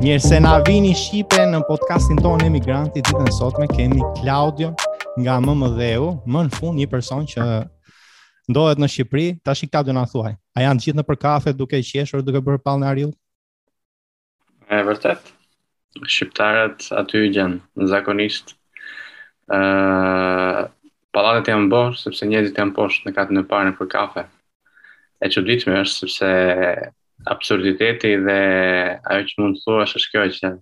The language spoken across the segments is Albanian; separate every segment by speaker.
Speaker 1: Mirë se na vini Shqipe në podcastin tonë Emigranti ditën e sotme kemi Klaudion nga mëmëdheu, më në fund një person që ndodhet në Shqipëri, tashi Klaudio na thuaj. A janë gjithë nëpër kafe duke qeshur, duke bërë pallën e ariut?
Speaker 2: E vërtet, shqiptarët aty i gjen, zakonisht, uh, pallatet janë bosh sepse njerëzit janë poshtë në katin e parë nëpër kafe. E çuditshme është sepse absurditeti dhe ajo që mund të thuash është kjo që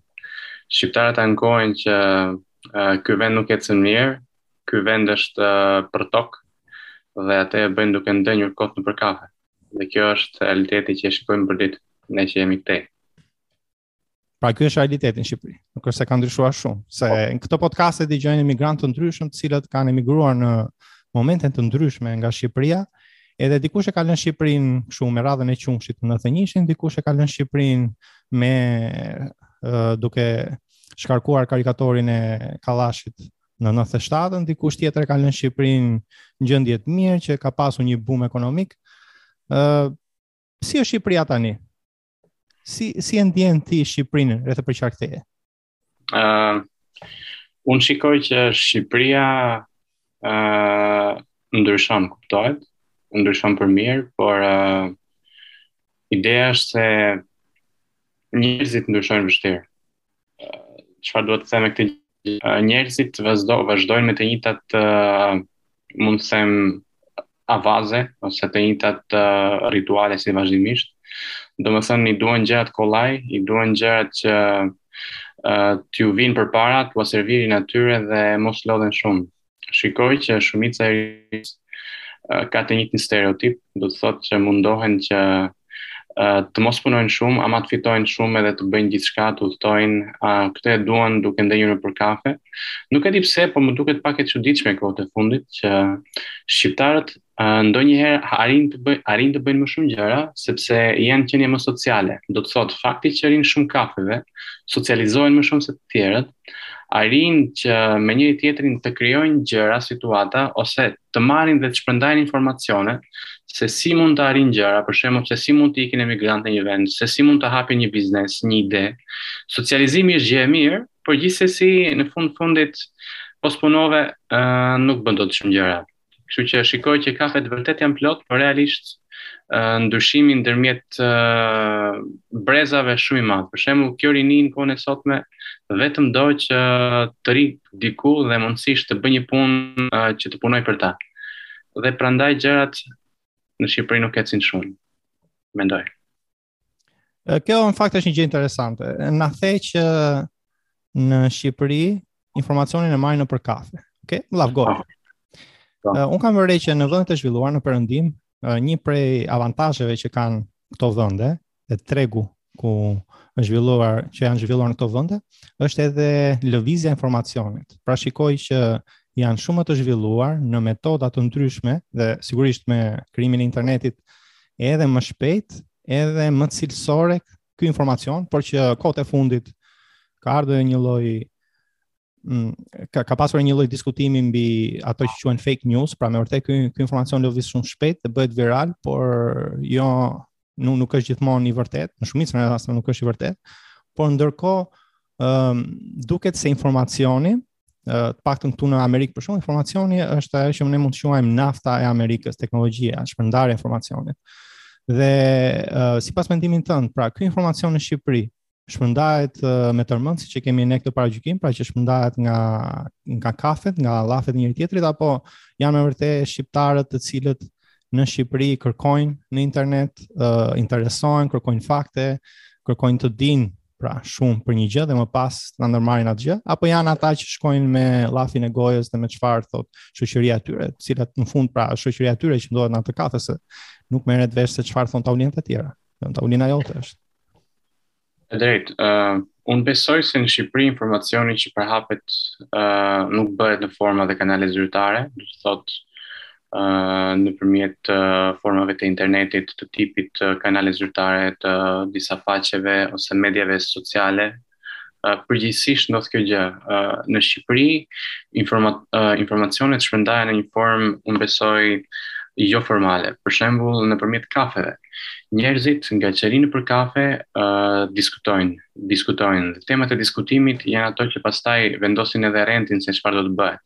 Speaker 2: shqiptarët ankohen që uh, ky vend nuk ecën mirë, ky vend është uh, për tokë dhe atë e bëjnë duke ndënjur kot nëpër kafe. Dhe ky është realiteti që e shikojmë përditë, ne që jemi këtej.
Speaker 1: Pra ky është realiteti në Shqipëri. Nuk është se ka ndryshuar shumë, se po. këtë podcast e dëgjojnë emigrantë të ndryshëm, të cilët kanë emigruar në momente të ndryshme nga Shqipëria. Edhe dikush e ka lënë Shqipërinë kështu me radhën e qumshit në 91-shin, dikush e ka lënë Shqipërinë me uh, duke shkarkuar karikatorin e Kallashit në 97-ën dikush tjetër e ka lënë Shqipërinë në gjendje të mirë që ka pasur një bum ekonomik. ë uh, Si është Shqipëria tani? Si si e ndjen ti Shqipërinë rreth përqark teje?
Speaker 2: ë uh, Unë shikoj që Shqipëria ë uh, ndryshon, kuptohet, ndryshon për mirë, por uh, ideja është se njerëzit ndryshojnë vështirë. çfarë do të them me këtë gjë? Njerëzit vazhdo, vazhdojnë me të njëjtat uh, mund të them avaze ose të njëjtat uh, rituale si vazhdimisht. Domethënë i duan gjërat kollaj, i duan gjërat që uh, t'ju vinë përpara, t'ua servirin atyre dhe mos lodhen shumë. shikoj që shumica e rinisë ka të njëjtin stereotip, do të thotë që mundohen që të mos punojnë shumë, ama të fitojnë shumë edhe të bëjnë gjithçka, të udhtojnë, këtë e duan duke ndenjur nëpër kafe. Nuk e di pse, por më duket pak e çuditshme kohët e fundit që shqiptarët ndonjëherë arrijnë të bëjnë arrijnë të bëjnë më shumë gjëra sepse janë qenie më sociale. Do të thotë fakti që rrinë shumë kafeve, socializohen më shumë se të tjerët, arrijnë që me njëri-tjetrin të krijojnë gjëra, situata ose të marrin dhe të shpërndajnë informacione se si mund të arrijnë gjëra, për shembull se si mund të ikin emigrantë në një vend, se si mund të hapin një biznes, një ide. Socializimi është gjë e mirë, por gjithsesi në fund të fundit po s'punove uh, nuk bën dot shumë gjëra. Kështu që shikoj që kafet vërtet janë plot, por realisht uh, ndryshimi ndërmjet uh, brezave shumë i madh. Për shembull, kjo rini në kohën e sotme vetëm do që të rrijë diku dhe mundësisht të bëjë një punë uh, që të punojë për ta. Dhe prandaj gjërat në Shqipëri nuk ecin shumë. Mendoj.
Speaker 1: Kjo në fakt është një gjë interesante. Na the që në Shqipëri informacionin e marrin nëpër kafe. Okej, okay? love go. Uh, unë kam vërejtur që në vëndet e zhvilluara në përëndim, uh, një prej avantazheve që kanë këto vënde, e tregu ku është zhvilluar, që janë zhvilluar në këto vënde, është edhe lëvizja e informacionit. Pra shikoj që janë shumë të zhvilluar në metoda të ndryshme dhe sigurisht me krijimin e internetit edhe më shpejt, edhe më cilësor ky informacion, por që kohët e fundit ka ardhur një lloj mm, ka ka pasur një lloj diskutimi mbi ato që quhen fake news, pra me vërtet ky ky informacion lëviz shumë shpejt dhe bëhet viral, por jo nuk nuk është gjithmonë i vërtetë, në shumicën e rasteve nuk është i vërtetë, por ndërkohë ëm um, duket se informacioni të paktën këtu në Amerikë për shembull informacioni është ajo që ne mund të quajmë nafta e Amerikës, teknologjia, shpërndarja e informacionit. Dhe uh, sipas mendimit tënd, pra ky informacion në Shqipëri shpërndahet uh, me tërmend siç e kemi ne këtë paragjykim, pra që shpërndahet nga nga kafet, nga llafet njëri tjetrit apo janë me vërtet shqiptarët të cilët në Shqipëri kërkojnë në internet, uh, interesohen, kërkojnë fakte, kërkojnë të dinë pra, shumë për një gjë dhe më pas ta ndërmarrin atë gjë, apo janë ata që shkojnë me llafin e gojës dhe me çfarë thotë shoqëria e tyre, të cilat në fund pra shoqëria e tyre që ndodhet në atë kafe se nuk merret vesh se çfarë thonë tavolinat e tjera. Në tavolina jote është.
Speaker 2: E drejtë, uh, unë besoj se në Shqipëri informacioni që përhapet uh, nuk bëhet në forma dhe kanale zyrtare, do të thotë nëpërmjet formave të internetit të tipit kanale zyrtare të disa faqeve ose mediave sociale. Përgjithsisht ndodh kjo gjë. Në Shqipëri informa informacionet shpërndahen në një formë, unë besoj, jo formale. Për shembull, nëpërmjet kafeve. Njerëzit ngaqë rrinë nëpër kafe uh, diskutojnë, diskutojnë. Temat e diskutimit janë ato që pastaj vendosin edhe rendin se çfarë do të bëhet.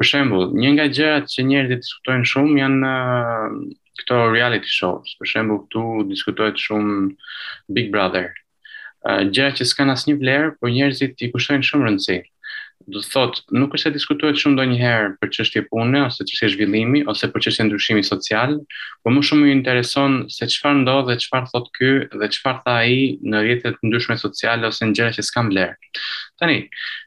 Speaker 2: Për shembull, një nga gjërat që njerëzit diskutojnë shumë janë këto reality shows. Për shembull, këtu diskutohet shumë Big Brother. Gjëra që s'kanë asnjë vlerë, por njerëzit i kushtojnë shumë rëndësi. Do të thotë, nuk është se diskutohet shumë ndonjëherë për çështje pune ose çështje zhvillimi ose për çështje ndryshimi social, por më shumë u intereson se çfarë ndodh dhe çfarë thotë ky dhe çfarë tha ai në rrjete të ndryshme sociale ose në gjëra që s'kanë vlerë. Tani,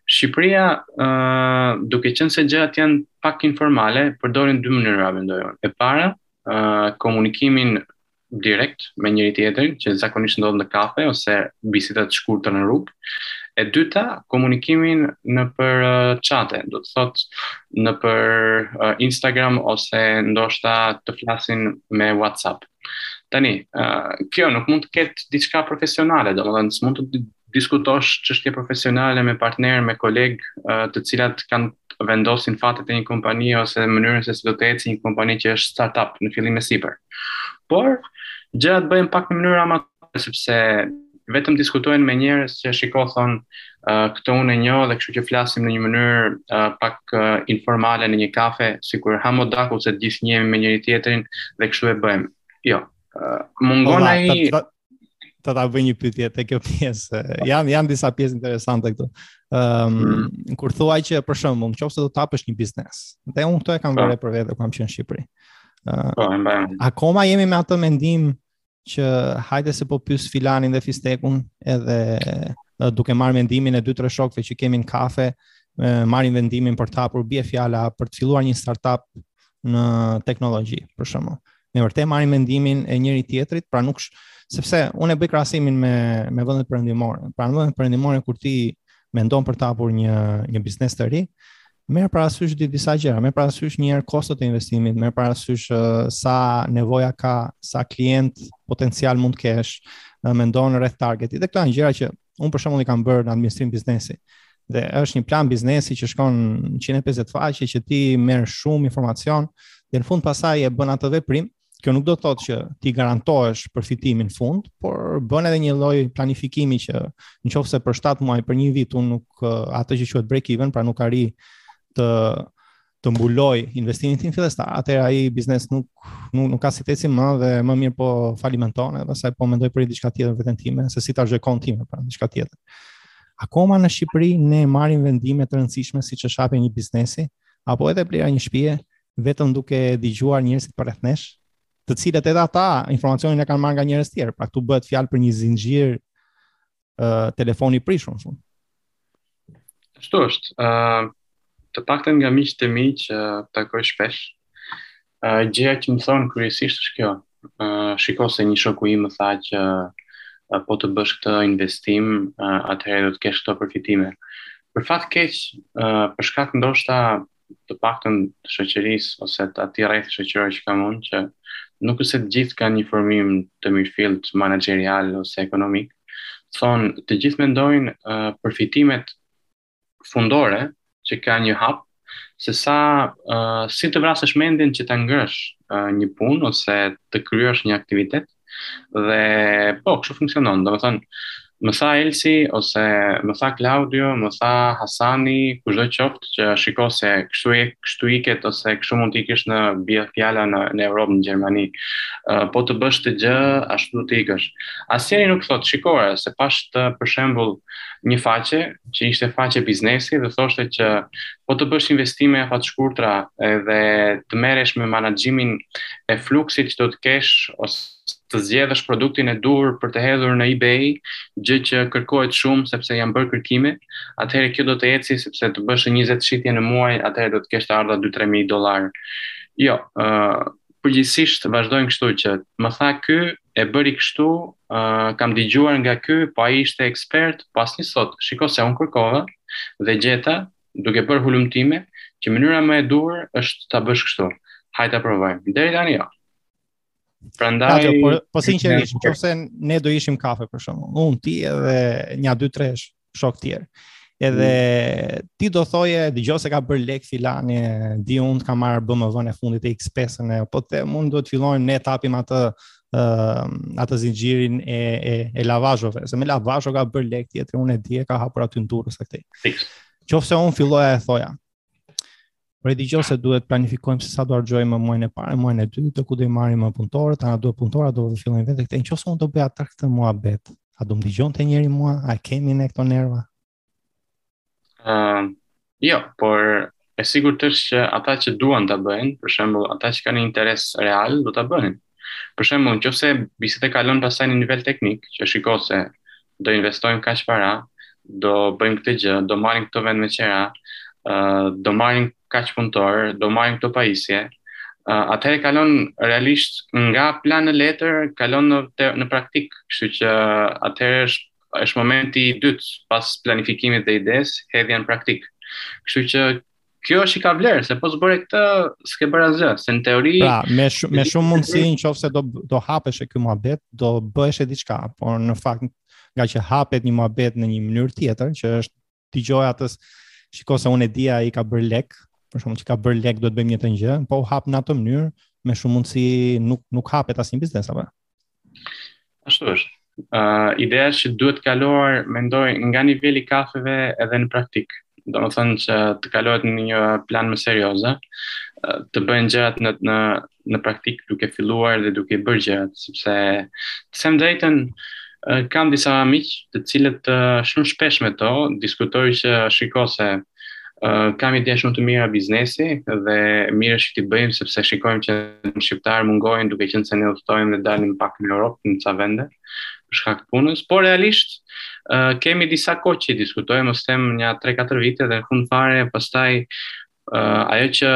Speaker 2: Shqipëria, uh, duke qenë se gjërat janë pak informale, përdorin dy mënyra, mendoj unë. E para, uh, komunikimin direkt me njëri tjetrin, që zakonisht ndodh në kafe ose biseda të shkurtra në rrugë. E dyta, komunikimin nëpër çate, do të thotë nëpër uh, Instagram ose ndoshta të flasin me WhatsApp. Tani, uh, kjo nuk mund të ketë diçka profesionale, domethënë nëse mund të diskutosh çështje profesionale me partnerë, me kolegë, të cilat kanë, vendosin fatet e një kompanie ose mënyrën se si do të ecë një kompani që është startup në fillim e sipër. Por gjërat bëhen pak në mënyrë amatore sepse vetëm diskutojnë me njerëz që shiko thonë uh, këtë unë e njoh dhe kështu që flasim në një mënyrë uh, pak uh, informale në një kafe, sikur hamo daku, se të gjithë jemi me njëri tjetrin dhe kështu e bëjmë. Jo. Uh, mungon ai
Speaker 1: do të bëj një pyetje te kjo pjesë. Janë, janë disa pjesë interesante këtu. Um, mm. Kur thua që për shembull, në qoftë se do të hapësh një biznes, dhe unë këtë e kam, po, vënë re për vete, kur kam qenë në Shqipëri.
Speaker 2: Uh, po,
Speaker 1: akoma jemi me atë mendim që hajde se po pyes filanin dhe fistekun edhe uh, duke marrë mendimin e dy tre shokëve që kemi në kafe, uh, marrim vendimin për të, për bie fjala, për të filluar një startup në teknologji, për shembull. Në vërtetë marrim mendimin e njëri tjetrit, pra nuk sepse unë e bëj krahasimin me me vendet perëndimore. Pra në vendet perëndimore kur ti mendon për të hapur një një biznes të ri, merr parasysh di- disa gjëra, merr parasysh një herë kostot e investimit, merr parasysh uh, sa nevoja ka, sa klientë potencialë mund të kesh, uh, mendon rreth targetit. Dhe këto janë gjëra që Unë për shembull i kam bërë në administrim biznesi dhe është një plan biznesi që shkon 150 faqe që ti merr shumë informacion dhe në fund pastaj e bën atë veprim. Kjo nuk do të thotë që ti garantohesh përfitimi në fund, por bën edhe një lloj planifikimi që në qoftë se për 7 muaj, për një vit unë nuk atë që quhet break even, pra nuk arrij të të mbuloj investimin tim fillestar, atëherë ai biznes nuk nuk nuk ka si të ecë më dhe më mirë po falimentoj edhe pastaj po mendoj për diçka tjetër veten time, se si ta çoj kohën time për diçka tjetër. Akoma në Shqipëri ne marrim vendime të rëndësishme siç është hapja e një biznesi apo edhe blerja e një shtëpie vetëm duke dëgjuar njerëzit përreth nesh, të cilët edhe ata informacionin e kanë marrë nga njerëz të tjerë. Pra këtu bëhet fjalë për një zinxhir uh, telefon i prishur më shumë.
Speaker 2: Ashtu është. Ë uh, të paktën nga miqtë e mi që takoj shpesh, ë uh, gjëja që më thonë kryesisht është kjo. ë uh, shiko se një shoku im më tha që uh, po të bësh këtë investim, uh, atëherë do të kesh këto përfitime. Për fat keq, uh, për shkak ndoshta të paktën të shoqërisë ose të atij rrethi shoqëror që kam unë, që nuk është se të gjithë kanë një formim të mirëfilltë menaxherial ose ekonomik, domethënë të gjithë mendojnë uh, përfitimet fundore që ka një hap se sa uh, si të vrasësh mendjen që ta ngresh uh, një punë ose të kryesh një aktivitet Dhe po, kështu funksionon. Domethënë, më tha Elsi ose më tha Klaudio, më tha Hasani, kushdo qoftë që shiko se kështu e kështu iket ose kështu mund të ikësh në bie fjala në në Evropë, në Gjermani. Uh, po të bësh atë gjë, ashtu do të ikësh. Asnjeri nuk thotë, shiko ore, se pashë për shembull një faqe që ishte faqe biznesi dhe thoshte që po të bësh investime afatshkurtra edhe të merresh me menaxhimin e fluksit që do të kesh ose të zgjedhësh produktin e duhur për të hedhur në eBay, gjë që kërkohet shumë sepse janë bërë kërkime, atëherë kjo do të ecë sepse të bësh 20 shitje në muaj, atëherë do të kesh të ardha 2-3 mijë dolarë. Jo, uh, përgjithësisht vazhdojnë kështu që më tha ky e bëri kështu kam dëgjuar nga ky po ai ishte ekspert po asnjë s'thotë shiko se unë kërkova dhe gjeta duke bërë hulumtime që mënyra më e duhur është ta bësh kështu hajde ta provojmë deri tani jo
Speaker 1: Prandaj pra jo, po, po sinqerisht, nëse ne do ishim kafe për shembull, un ti edhe nja dy tre, shokë tjerë. Edhe mm. ti do thoje, dëgjo se ka bër lek filani, di un ka marr BMW-n e fundit e X5-ën e po them unë duhet të fillojmë ne të hapim atë uh, atë zinxhirin e e, e lavazheve, se me lavazho ka bër lek tjetri, un e di e ka hapur aty në Durrës atë. Qoftë se un filloja e thoja. Po dëgjo se duhet planifikojmë se sa do harxojmë në muajin e parë, muajin e dytë, ku do i marrim ne punëtorët, a duhen punëtorët do të fillojnë vetë këtë. Qoftë se unë do bëja atë këtë muhabet, a do më dëgjonte njeri mua, a kemi ne këto nerva?
Speaker 2: Ëm, uh, jo, por e sigurt është që ata që duan ta bëjnë, për shembull, ata që kanë interes real do ta bëjnë. Për shembull, në qoftë se biseda kalon pastaj në nivel teknik, që shiko se do investojmë kaq para, do bëjmë këtë gjë, do marrim këtë vend me qera, do marrim kaq punëtorë, do marrim këto pajisje. Atëherë kalon realisht nga plan në letër, kalon në te, në praktikë, kështu që atëherë është është momenti i dytë pas planifikimit dhe idesë, hedhja në praktikë. Kështu që kjo është që ka vlerë, se po s'bëre këtë, s'ke bërë asgjë, se në teori...
Speaker 1: Pra, me, sh me shumë mundësi në qoftë se do, do hapeshe kjo muhabet, do bëheshe diçka, por në fakt ngaqë hapet një muhabet në një mënyrë tjetër, që është dëgjo ti, shiko se unë e di ai ka bërë lek, për shembull ai ka bërë lek, duhet të bëjmë të njëjtën gjë, po u hap në atë mënyrë, me shumë mundësi nuk, nuk hapet asnjë biznes, apo?
Speaker 2: Ashtu është. Uh, ideja është që duhet kaluar, mendoj, nga niveli i kafeve edhe në praktikë. Domethënë që të kalohet në një plan më serioze, të bëhen gjërat në, në, në praktikë duke filluar dhe duke bërë gjërat, sepse të them të drejtën, kam disa miq të cilët shumë shpesh me ta diskutoj që shiko se Uh, kam ide shumë të mira biznesi dhe mirë është që t'i bëjmë sepse shikojmë që në Shqipëri mungojnë duke qenë se ne udhëtojmë dhe dalim pak në Europë në ca vende për shkak të punës, por realisht uh, kemi disa kohë që diskutojmë, mos them nja 3-4 vite dhe në fund fare pastaj uh, ajo që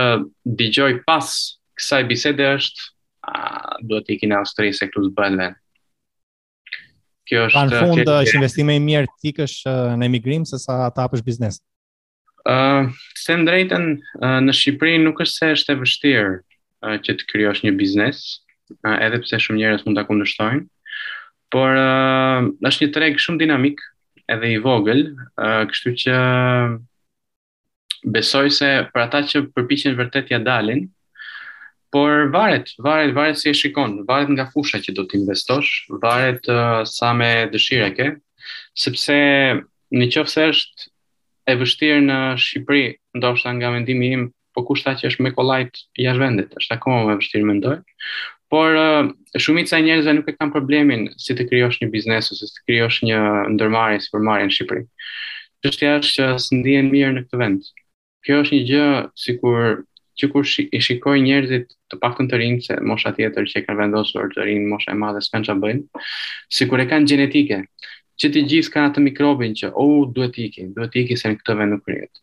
Speaker 2: dëgjoj pas kësaj bisede është uh, duhet të ikim në Austri se këtu s'bëhet vend.
Speaker 1: Kjo është në fund është investim më i mirë të ikësh në emigrim se sa të hapësh biznes.
Speaker 2: Ë, uh, them të drejtën uh, në Shqipëri nuk është se është e vështirë uh, që të krijosh një biznes, uh, edhe pse shumë njerëz mund ta kundërshtojnë. Por uh, është një treg shumë dinamik, edhe i vogël, uh, kështu që besoj se për ata që përpiqen vërtet ia dalin, por varet, varet, varet si e shikon, varet nga fusha që do të investosh, varet uh, sa me dëshirë e ke, sepse në qoftë se është e vështirë në Shqipëri, ndoshta nga mendimi im, po kush tha që është më kollaj jashtë vendit, është akoma më e vështirë mendoj. Por uh, shumica e njerëzve nuk e kanë problemin si të krijosh një biznes ose si të krijosh një ndërmarrje sipërmarrje në Shqipëri. Çështja është që s'ndihen mirë në këtë vend. Kjo është një gjë sikur që kur shi, i shikoj njerëzit të paktën të rinjtë se mosha tjetër që e kanë vendosur të rrinë mosha e madhe s'kanë çfarë bëjnë, sikur e kanë gjenetike që të gjithë kanë atë mikrobin që o oh, duhet të ikim, duhet të ikim se në këtë vend nuk rrihet.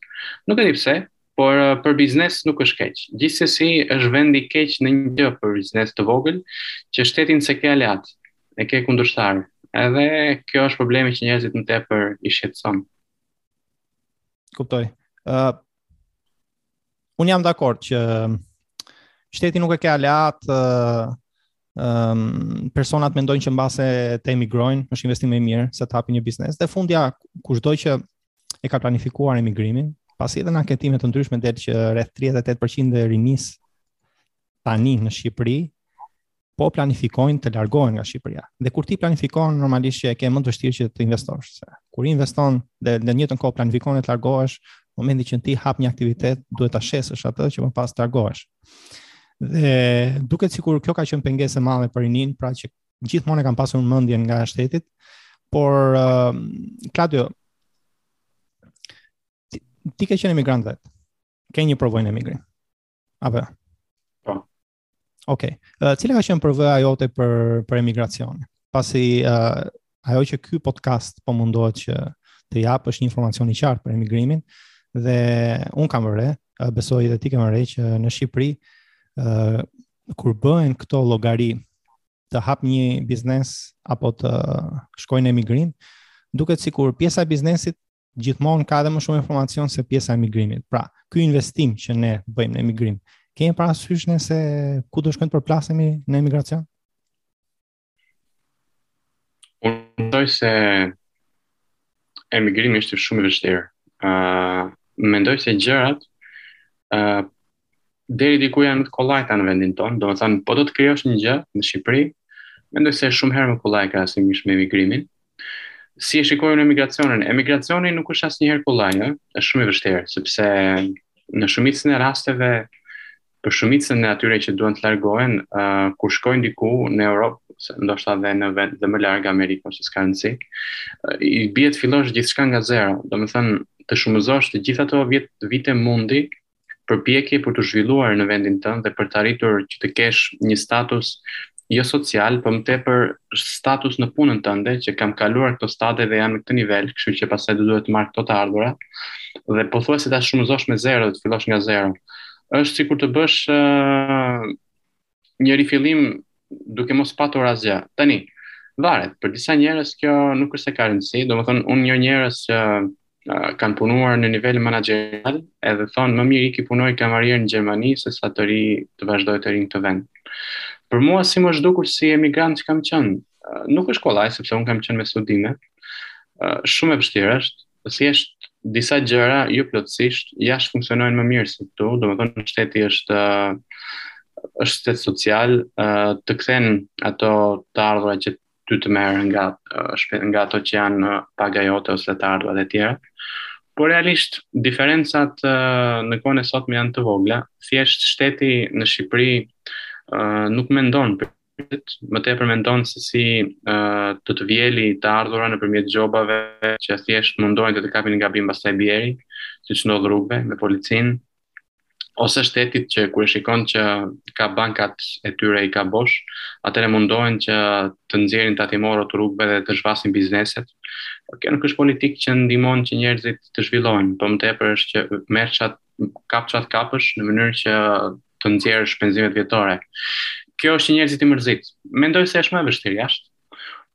Speaker 2: Nuk e di pse, por uh, për biznes nuk është keq. Gjithsesi është vend i keq në një gjë për biznes të vogël, që shtetin s'e ke aleat. e ke kundërshtar. Edhe ky është problemi që njerëzit më tepër i shqetëson.
Speaker 1: Kuptoj. Ë uh, Unë jam dakord që shtetin nuk e ke aleat ë uh, um, personat mendojnë që mbase të emigrojnë, është investim më i mirë se të hapin një biznes. Dhe fundja kushdo që e ka planifikuar emigrimin, pasi edhe në anketime të ndryshme del që rreth 38% e rinisë tani në Shqipëri po planifikojnë të largohen nga Shqipëria. Dhe kur ti planifikon normalisht që e ke më të vështirë që të investosh. Se kur investon dhe në të njëjtën kohë planifikon të largohesh, në momentin që ti hap një aktivitet, duhet ta shesësh atë që më pas të largohesh. Dhe duket sikur kjo ka qenë pengesë e madhe për rininë, pra që gjithmonë e kanë pasur mendjen nga jashtë shtetit, por uh, Klaudio ti, ti ke qenë emigrant vetë. Ke një përvojë në emigrim. Apo?
Speaker 2: Po.
Speaker 1: Ok, uh, cila ka qenë përvoja jote për, për emigracion? Pasi uh, ajo që ky podcast po mundohet që të japë është një informacion i qartë për emigrimin, dhe unë kam vënë re, uh, besoj dhe ti ke vënë re që në Shqipëri, uh, kur bëhen këto llogari të hap një biznes apo të shkojnë në emigrim, duket sikur pjesa e biznesit gjithmonë ka edhe më shumë informacion se pjesa e emigrimit. Pra, ky investim që ne bëjmë në emigrim, kemi parasysh ne se ku do shkojmë të përplasemi në emigracion?
Speaker 2: Unë mendoj se emigrimi është shumë i vështirë. Uh, mendoj se gjërat uh, deri diku janë më të kollajta në vendin tonë, domethënë, po do të krijosh një gjë në Shqipëri, mendoj se është shumë herë më kollaj krahasimisht me emigrimin, si e shikoj unë emigracionin, emigracioni nuk është asnjëherë kollaj, është shumë i vështirë, sepse në shumicën e rasteve, për shumicën e atyre që duan të largohen, uh, kur shkojnë diku në Europë, ndoshta dhe në vende më larg Amerikë ose s'ka rëndësi. I bie të fillosh gjithçka nga zero, domethënë të shumëzosh të gjitha ato vjet vite mundi përpjekje për t'u zhvilluar në vendin tënd dhe për të arritur që të kesh një status jo social, po më tepër status në punën tënde, që kam kaluar këto stade dhe jam në këtë nivel, kështu që pastaj do duhet të marr këto të ardhura dhe pothuajse ta shumëzosh me zero dhe të fillosh nga zero. Është sikur të bësh uh, një rifillim duke mos patur asgjë. Tani, varet, për disa njerëz kjo nuk është se ka rëndësi, domethënë, unë njoh njerëz që uh, kanë punuar në nivel menaxherial, edhe thonë më mirë iki punoj kamarier në Gjermani, sesa të rri të vazhdoj të rri në këtë vend. Për mua si më është dukur si emigrant që kam qenë, uh, nuk është kollaj, sepse unë kam qenë me studime, uh, shumë e vështirë është, thjesht disa gjëra jo plotësisht jashtë funksionojnë më mirë se këtu, domethënë shteti është është shtet social, të kthen ato të ardhura që ty të merr nga nga ato që janë paga jote ose të ardhurat e tjera. Por realisht diferencat në kohën e sotme janë të vogla, thjesht shteti në Shqipëri nuk mendon për Pyet, më tepër mendon se si uh, do të vjeli të ardhura nëpërmjet gjobave që thjesht mundohen të të kapin në gabim pastaj bjeri, siç ndodh rrugëve me policinë ose shteti që kur e shikon që ka arkat e tyre i ka bosh, atëherë mundohen që të nxjerrin tatimorët rrugëve dhe të zhvasin bizneset. Por kjo nuk është politikë që ndihmon që njerëzit të zhvillohen, por më tepër është që merr ça të kap ça të kapësh në mënyrë që të nxjerrë shpenzimet vjetore. Kjo është që njerëzit i mërzit. Mendoj se është më e vështirë jashtë.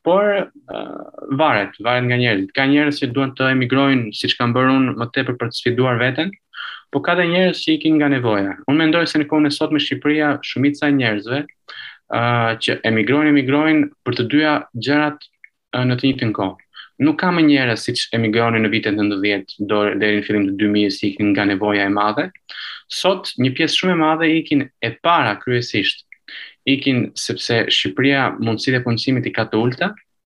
Speaker 2: Por uh, varet, varet nga njerëzit. Ka njerëz që duan të emigrojnë, siç kam bërë unë, më tepër për të sfiduar veten, por ka dhe njerëz që ikin nga nevoja. Unë mendoj se në kohën e sotme Shqipëria shumica e njerëzve uh, që emigrojnë, emigrojnë për të dyja gjërat në të njëjtën kohë. Nuk ka më njerëz siç emigronin në vitet nëntëdhjetë deri në fillim të dy mijës që ikin nga nevoja e madhe. Sot një pjesë shumë e madhe ikin e para kryesisht ikin sepse Shqipëria mundësitë e punësimit i ka të ulëta,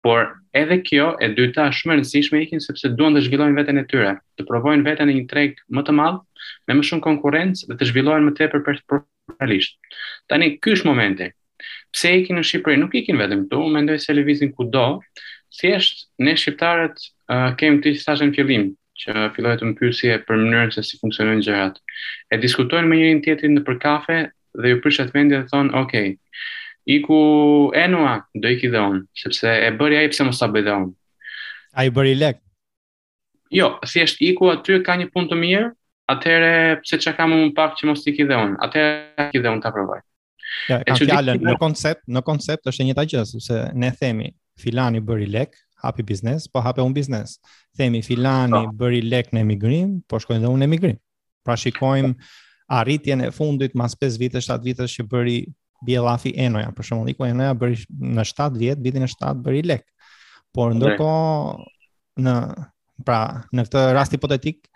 Speaker 2: por edhe kjo e dyta shumë e rëndësishme ikin sepse duan të zhvillojnë veten e tyre, të provojnë veten në një treg më të madh, me më shumë konkurrencë dhe të zhvillohen më tepër për Realisht. Tani ky është momenti. Pse ikin në Shqipëri? Nuk ikin vetëm këtu, unë mendoj se lëvizin kudo. Thjesht ne shqiptarët uh, kemi këtë që thashë në fillim, që fillove të më pyesje për mënyrën se si funksionojnë gjërat. E diskutojnë me njërin tjetrin nëpër kafe dhe ju prishet mendja dhe thonë, "Ok, iku Enua, do iki dhe unë, sepse e bëri ai pse mos ta bëj dhe unë."
Speaker 1: Ai bëri lek.
Speaker 2: Jo, thjesht iku aty ka një punë të mirë, atëherë pse çfarë kam unë pak që mos të iki dhe unë. Atëherë iki dhe unë ta provoj.
Speaker 1: Ja, e fjalën në koncept, në koncept është e njëjta gjë, sepse ne themi filani bëri lek, hapi biznes, po hap dhe unë biznes. Themi filani po. bëri lek në emigrim, po shkoj dhe unë në emigrim. Pra shikojmë arritjen e fundit mas 5 vite, 7 vite që bëri bie llafi Enoja, për shembull, iku Enoja bëri në 7 vjet, vitin e 7 bëri lek. Por ndërkohë në pra në këtë rast hipotetik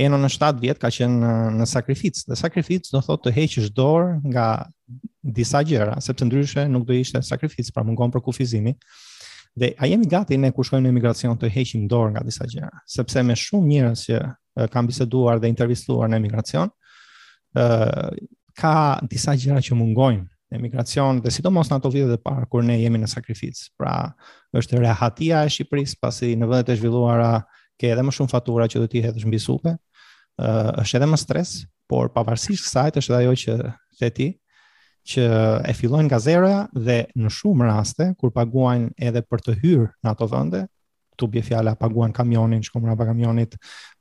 Speaker 1: Eno në 7 vjet ka qenë në, në sakrificë. Dhe sakrificë do thotë të heqësh dorë nga disa gjëra, sepse ndryshe nuk do ishte sakrificë, pra mungon për kufizimi. Dhe a jemi gati ne kur shkojmë në emigracion të heqim dorë nga disa gjëra, sepse me shumë njerëz që kam biseduar dhe intervistuar në emigracion, ka disa gjëra që mungojnë në emigracion dhe sidomos në ato vitet e para kur ne jemi në sakrificë. Pra, është rehatia e Shqipërisë, pasi në vendet e zhvilluara ke edhe më shumë fatura që do t'i hedhësh mbi supe. ë uh, është edhe më stres, por pavarësisht kësaj është edhe ajo që the ti që e fillojnë nga zero dhe në shumë raste kur paguajnë edhe për të hyrë në ato vende, këtu bie fjala, paguan kamionin, shkon mrapa kamionit,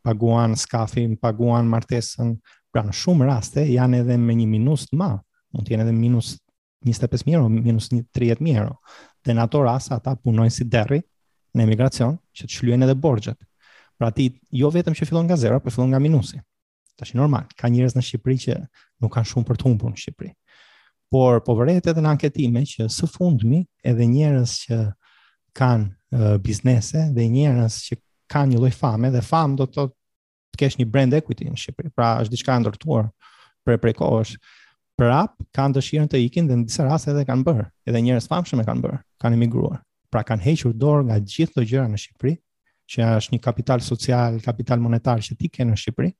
Speaker 1: paguan skafin, paguan martesën, pra në shumë raste janë edhe me një minus të madh, mund të jenë edhe minus 25 mijë euro, minus 30 mijë euro. Dhe në ato raste ata punojnë si derri në emigracion që të shlyejnë edhe borxhet. Pra ti jo vetëm që fillon nga zero, por fillon nga minusi. Tash normal, ka njerëz në Shqipëri që nuk kanë shumë për të humbur në Shqipëri. Por po vërehet edhe në anketime që së fundmi edhe njerëz që kanë uh, biznese dhe njerëz që kanë një lloj fame dhe famë do të thotë të kesh një brand equity në Shqipëri. Pra është diçka e ndërtuar për prej kohësh. Prap kanë dëshirën të ikin dhe në disa raste edhe kanë bërë. Edhe njerëz të famshëm e kanë bërë, kanë emigruar. Pra kanë hequr dorë nga gjithë ato gjëra në Shqipëri që është një kapital social, kapital monetar që ti ke në Shqipëri,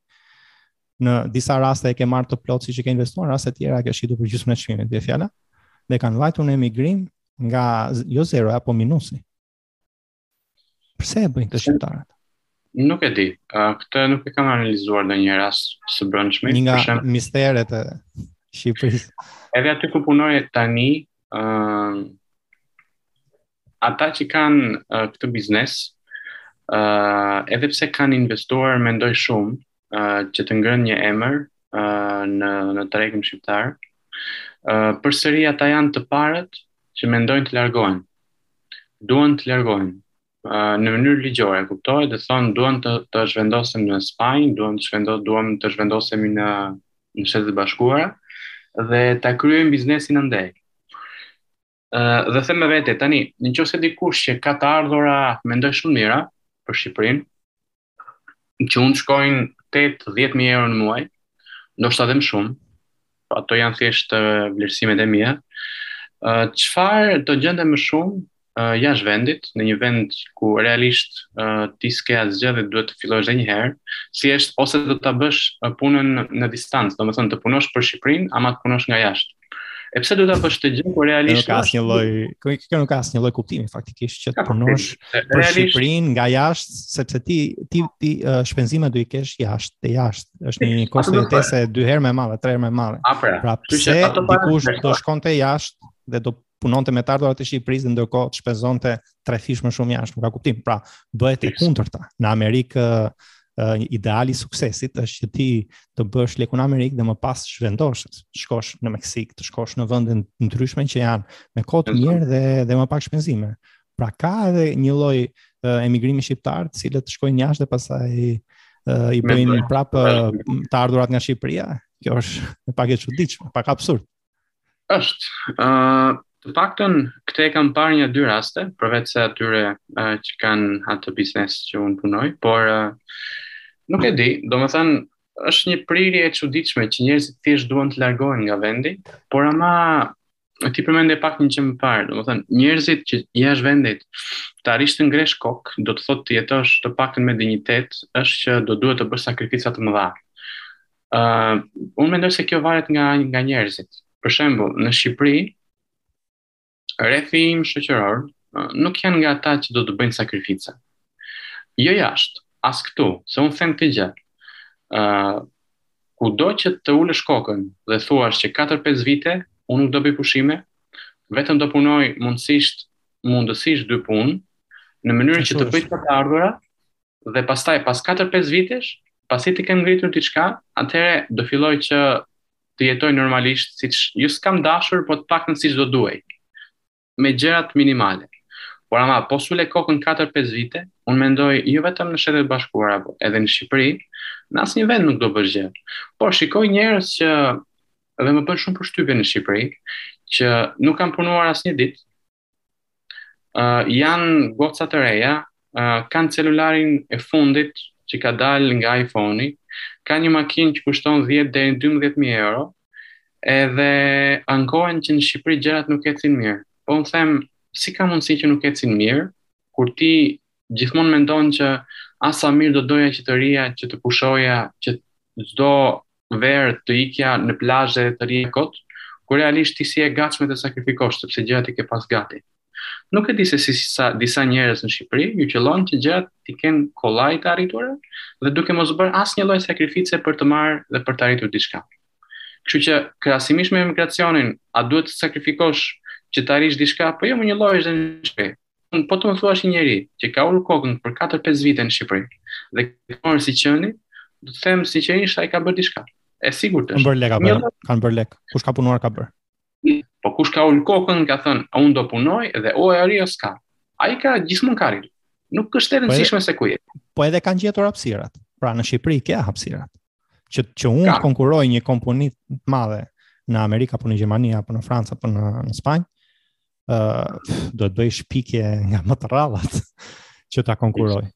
Speaker 1: në disa raste e ke marrë të plotë siç e ke investuar, raste të tjera ke shitur për gjysmën e çmimit, vjen fjala, dhe kanë vajtur në emigrim nga jo zero po minusi. Pse e bëjnë këtë shqiptarët?
Speaker 2: Nuk e di. Uh, këtë nuk e kam analizuar në një rast së brendshmi.
Speaker 1: Një nga shem... misteret e Shqipërisë.
Speaker 2: Edhe aty ku punoj tani, ë uh, ata që kanë uh, këtë biznes, uh, edhe pse kanë investuar mendoj shumë uh, që të ngrenë një emër uh, në në tregun shqiptar, uh, përsëri ata janë të parët që mendojnë të largohen. Duan të largohen uh, në mënyrë ligjore, kuptohet, dhe thonë duan të të zhvendosen në Spanjë, duan të zhvendo duam të zhvendosemi në në Shtetet e Bashkuara dhe ta kryejmë biznesin andej. Ë dhe them me vete tani, në qoftë se dikush që ka të ardhura mendoj shumë të mira për Shqipërinë, që mund të shkojnë 8-10.000 euro në muaj, ndoshta dhe më shumë, po ato janë thjesht vlerësimet e mia. Ë çfarë do gjente më shumë uh, jashtë vendit, në një vend ku realisht uh, ti s'ke asgjë dhe duhet të fillosh edhe një herë, se ose do ta bësh punën në distancë, domethënë të punosh për Shqipërinë, ama të punosh nga jashtë. E pse do ta bësh këtë gjë kur realisht
Speaker 1: s'ka asnjë lloj, kjo nuk ka asnjë lloj kuptimi faktikisht që të punosh për Shqipërinë nga jashtë, sepse ti ti ti uh, shpenzimet do i kesh jashtë, dhe jashtë. Është një kosto jetese dy herë më e madhe, tre herë më e madhe.
Speaker 2: Pra,
Speaker 1: pra pse dikush do shkonte jashtë dhe do punonte me të ardhurat e Shqipërisë dhe ndërkohë të shpenzonte trefish më shumë jashtë, nuk ka kuptim. Pra, bëhet e kundërta. Në Amerikë uh, ideali i suksesit është që ti të bësh lekun në Amerikë dhe më pas të zhvendosesh, të shkosh në Meksikë, të shkosh në vende të ndryshme që janë me kohë të mirë dhe dhe më pak shpenzime. Pra ka edhe një lloj uh, emigrimi shqiptar, të cilët shkojnë jashtë dhe pastaj uh, i bëjnë prapë të ardhurat nga Shqipëria. Kjo është pak e çuditshme, pak absurde.
Speaker 2: Është. Ë të paktën këtë e kam parë nja dy raste, përveç se atyre uh, që kanë atë biznes që unë punoj, por uh, nuk e di, domethënë, është një prirje e çuditshme që njerëzit thjesht duan të largohen nga vendi, por ama ti përmende pak një që më parë, domethënë, njerëzit që jashtë vendit të arrish të ngresh kokë, do të thotë të jetosh të paktën me dinjitet, është që do duhet të bësh sakrifica të mëdha. Ë, uh, unë mendoj se kjo varet nga nga njerëzit. Për shembull, në Shqipëri rrethi im shoqëror nuk janë nga ata që do të bëjnë sakrifica. Jo jashtë, as këtu, se unë them këtë gjë. Ë, uh, kudo që të ulësh kokën dhe thuash që 4-5 vite unë nuk do bëj pushime, vetëm do punoj mundësisht mundësisht dy punë në mënyrë që të bëj të ardhura dhe pastaj pas 4-5 vitesh, pasi t'i kem ngritur diçka, atëherë do filloj që të jetoj normalisht, siç ju jo s'kam dashur, po të paktën siç do duhej. Me gjërat minimale. Por ama po s'ule kokën 4-5 vite, unë mendoj jo vetëm në Shtetet e Bashkuara, po edhe në Shqipëri, në asnjë vend nuk do bësh gjë. Por shikoj njerëz që dhe më bën shumë përshtypje në Shqipëri, që nuk kanë punuar asnjë ditë, Uh, janë goca të reja, uh, kanë celularin e fundit që ka dalë nga iPhone-i, kanë një makinë që kushton 10 deri 12.000 euro, edhe ankohen që në Shqipëri gjërat nuk ecin mirë. Po unë them, si ka mundësi që nuk ecin mirë, kur ti gjithmonë mendon që ah sa mirë do doja që të rrija, që të pushoja, që çdo verë të ikja në plazhe dhe të rrija kot, kur realisht ti s'je e gatshme të sakrifikosh sepse gjërat i ke pas gati. Nuk e di se si sa disa njerëz në Shqipëri u qëllon që gjërat t'i kenë kollaj të arritura dhe duke mos bërë asnjë lloj sakrifice për të marrë dhe për të arritur diçka. Kështu që krahasimisht me emigracionin, a duhet të sakrifikosh që të arrish diçka, po jo më, njëlloj është dhe në Shqipëri. Unë, po të më thuash një njeri që ka ulur kokën për katër-pesë vite në Shqipëri dhe ka marrë si qeni, do të them sinqerisht ai ka bërë diçka. E sigurt
Speaker 1: është. Kanë bërë lek apo? Jo. Kanë bërë lek. Kush ka punuar ka bërë.
Speaker 2: Po kush ka ulur kokën ka thënë, a unë do punoj dhe o e arrij o s'ka. Ai ka gjithmonë ka arrit. Nuk është e po rëndësishme se ku je.
Speaker 1: Po edhe kanë gjetur hapësirat. Pra në Shqipëri ke hapësirat. Që që unë konkurroj një kompani të madhe në Amerikë apo në Gjermani apo në Francë apo në në Spanjë, duhet të bëj shpikje nga më të rrallat që ta konkurroj.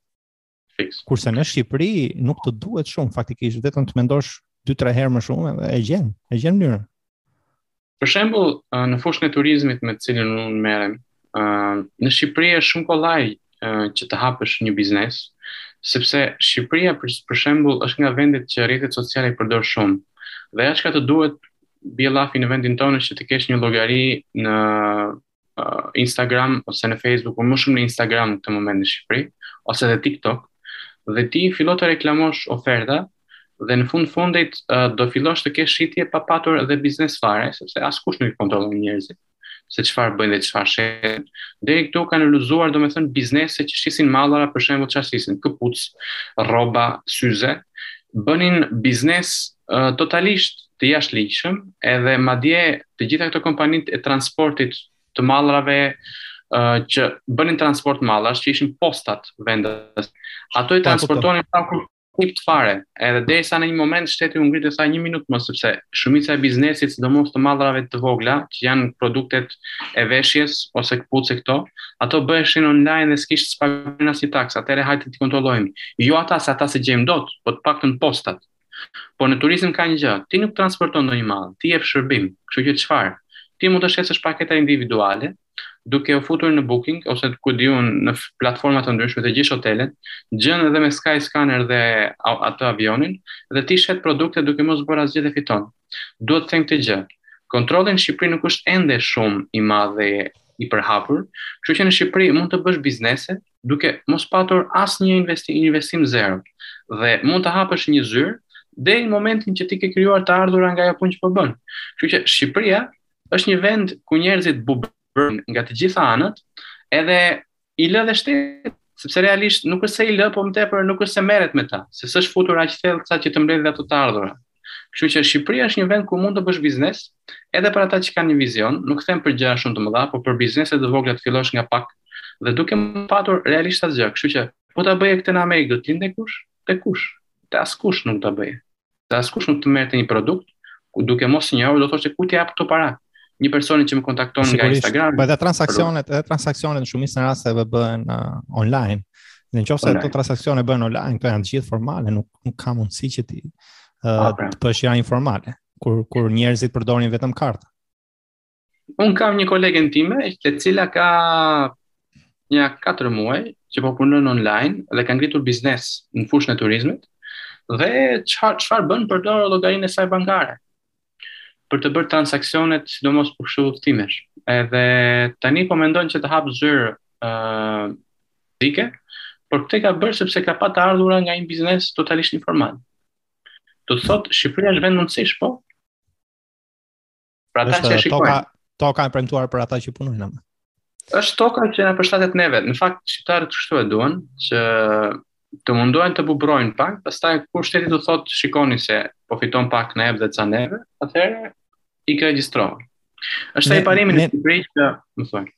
Speaker 2: Fiks.
Speaker 1: Kurse në Shqipëri nuk të duhet shumë faktikisht, vetëm të mendosh 2-3 herë më shumë e gjen, e gjen mënyrën.
Speaker 2: Për shembull, në fushën e turizmit me të cilën unë merrem, në Shqipëri është shumë kollaj që të hapësh një biznes, sepse Shqipëria për, për shembull është nga vendet që rrjetet sociale i përdor shumë. Dhe ajo çka të duhet bie llafi në vendin tonë është që të kesh një llogari në uh, Instagram ose në Facebook, por më shumë në Instagram në këtë moment në Shqipëri, ose edhe TikTok, dhe ti fillo të reklamosh oferta dhe në fund fundit uh, do fillosh të kesh shitje pa patur edhe biznes fare, sepse askush nuk i kontrollon njerëzit. se çfarë bëjnë dhe çfarë shesin. Deri këtu kanë lulëzuar domethënë biznese që shisnin mallra për shembull çfarë shisnin, këpucë, rroba, syze, bënin biznes uh, totalisht të jashtëligjshëm, edhe madje të gjitha këto kompanitë e transportit të mallrave uh, që bënin transport mallrash, që ishin postat vendas, ato i po, transportonin pa kur kuptë fare, edhe derisa në një moment shteti u ngrit e tha një minutë mo, sepse shumica e biznesit, sidomos të mallrave të vogla, që janë produktet e veshjes, ose këpucë këto, ato bëheshin online dhe s'kishte s'paguanin asnjë taksë, atëherë hajde t'i kontrollojmë. Jo ata, se ata s'i gjejmë dot, po të paktën postat. Por në turizëm ka një gjë, ti nuk transporton ndonjë mall, ti jep shërbim, kështu që çfarë? Ti mund të shesësh paketa individuale, duke u futur në Booking ose ku di unë në platforma të ndryshme të gjithë hotelet, gjen edhe me Skyscanner dhe atë avionin dhe ti shet produkte duke mos bërë asgjë dhe fiton. Duhet të them këtë gjë. Kontrolli në Shqipëri nuk është ende shumë i madh dhe i përhapur, kështu që në Shqipëri mund të bësh biznese duke mos patur asnjë investim, investim zero dhe mund të hapësh një zyrë deri në momentin që ti ke krijuar të ardhura nga ajo punë që po bën. Kështu që Shqipëria është një vend ku njerëzit bubrrojnë nga të gjitha anët, edhe i lë dhe shteti, sepse realisht nuk është se i lë, po më tepër nuk është se merret me ta, se s'është futur aq thellë saqë të mbledhë dhe ato të ardhura. Kështu që Shqipëria është një vend ku mund të bësh biznes, edhe për ata që kanë një vizion, nuk them për gjëra shumë të mëdha, por për biznese të vogla të fillosh nga pak dhe duke patur realisht asgjë. Kështu që po ta bëje këtë në Amerikë do të blinte kush? Te kush? Te askush nuk ta bëje. Se askush nuk të merrte një produkt ku duke mos njohur do thoshte ku t'i jap këto para. Një personi që më kontakton nga Instagram.
Speaker 1: Po edhe transaksionet, edhe transaksionet në shumicën e rasteve bëhen uh, online. Në qoftë se ato transaksione bëhen online, këto janë të gjithë formale, nuk nuk ka mundësi që ti uh, të bësh janë informale kur kur njerëzit përdorin vetëm kartë.
Speaker 2: Unë kam një kolegen time, e cila ka një 4 muaj që po punon online dhe ka ngritur biznes në fushën e turizmit dhe çfarë çfarë bën përdor llogarinë e saj bankare për të bërë transaksionet sidomos për kështu udhëtimesh. Edhe tani po mendon që të hapë zyrë ë uh, fizike, por këtë e ka bërë sepse ka pa të ardhura nga një biznes totalisht informal. Do të thotë Shqipëria është vend mundësish, po?
Speaker 1: Për ata që shikojnë. Toka, toka e premtuar për ata që punojnë ama.
Speaker 2: Është toka që na përshtatet neve. Në fakt shqiptarët kështu e duan që të mundohen të bubrojnë pak, pastaj kur shteti u thotë shikoni se po fiton pak na jep dhe ca neve, atëherë ikin regjistrohen. Është ai parimi në Shqipëri që më thonë.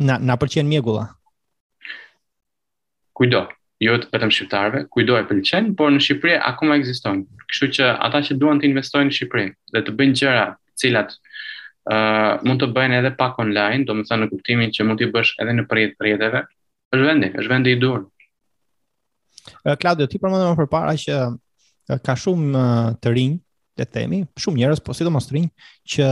Speaker 1: Na na pëlqen mjegulla.
Speaker 2: Kujdo, jo vetëm shqiptarëve, kujdo e pëlqen, por në Shqipëri akoma ekziston. Kështu që ata që duan të investojnë në Shqipëri dhe të bëjnë gjëra, të cilat ë uh, mund të bëhen edhe pak online, domethënë në kuptimin që mund t'i bësh edhe nëpërmjet rrjeteve, Është vendi, është vendi i duhur.
Speaker 1: Claudio, ti përmende më përpara që ka shumë të rinj, le të themi, shumë njerëz, po sidomos të rinj që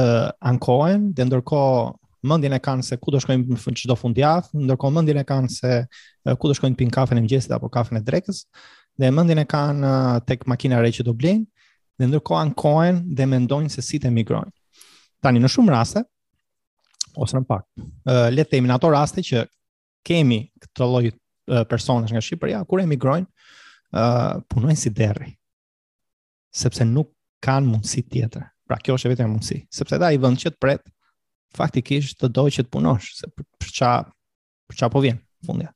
Speaker 1: ankohen dhe ndërkohë mendjen e kanë se ku do shkojnë në çdo fundjavë, ndërkohë mendjen e kanë se ku do shkojnë të pinë kafen e mëngjesit apo kafen e drekës, dhe mendjen e kanë tek makina re që do blejnë, dhe ndërkohë ankohen dhe mendojnë se si të emigrojnë. Tani në shumë raste ose në pak, le të themi në ato raste që kemi këtë lloj personash nga Shqipëria kur emigrojnë uh, punojnë si derri sepse nuk kanë mundësi tjetër. Pra kjo është e vetmja mundësi, sepse edhe ai vend që të pret faktikisht të do që të punosh, se për, për ça për ça po vjen në fund.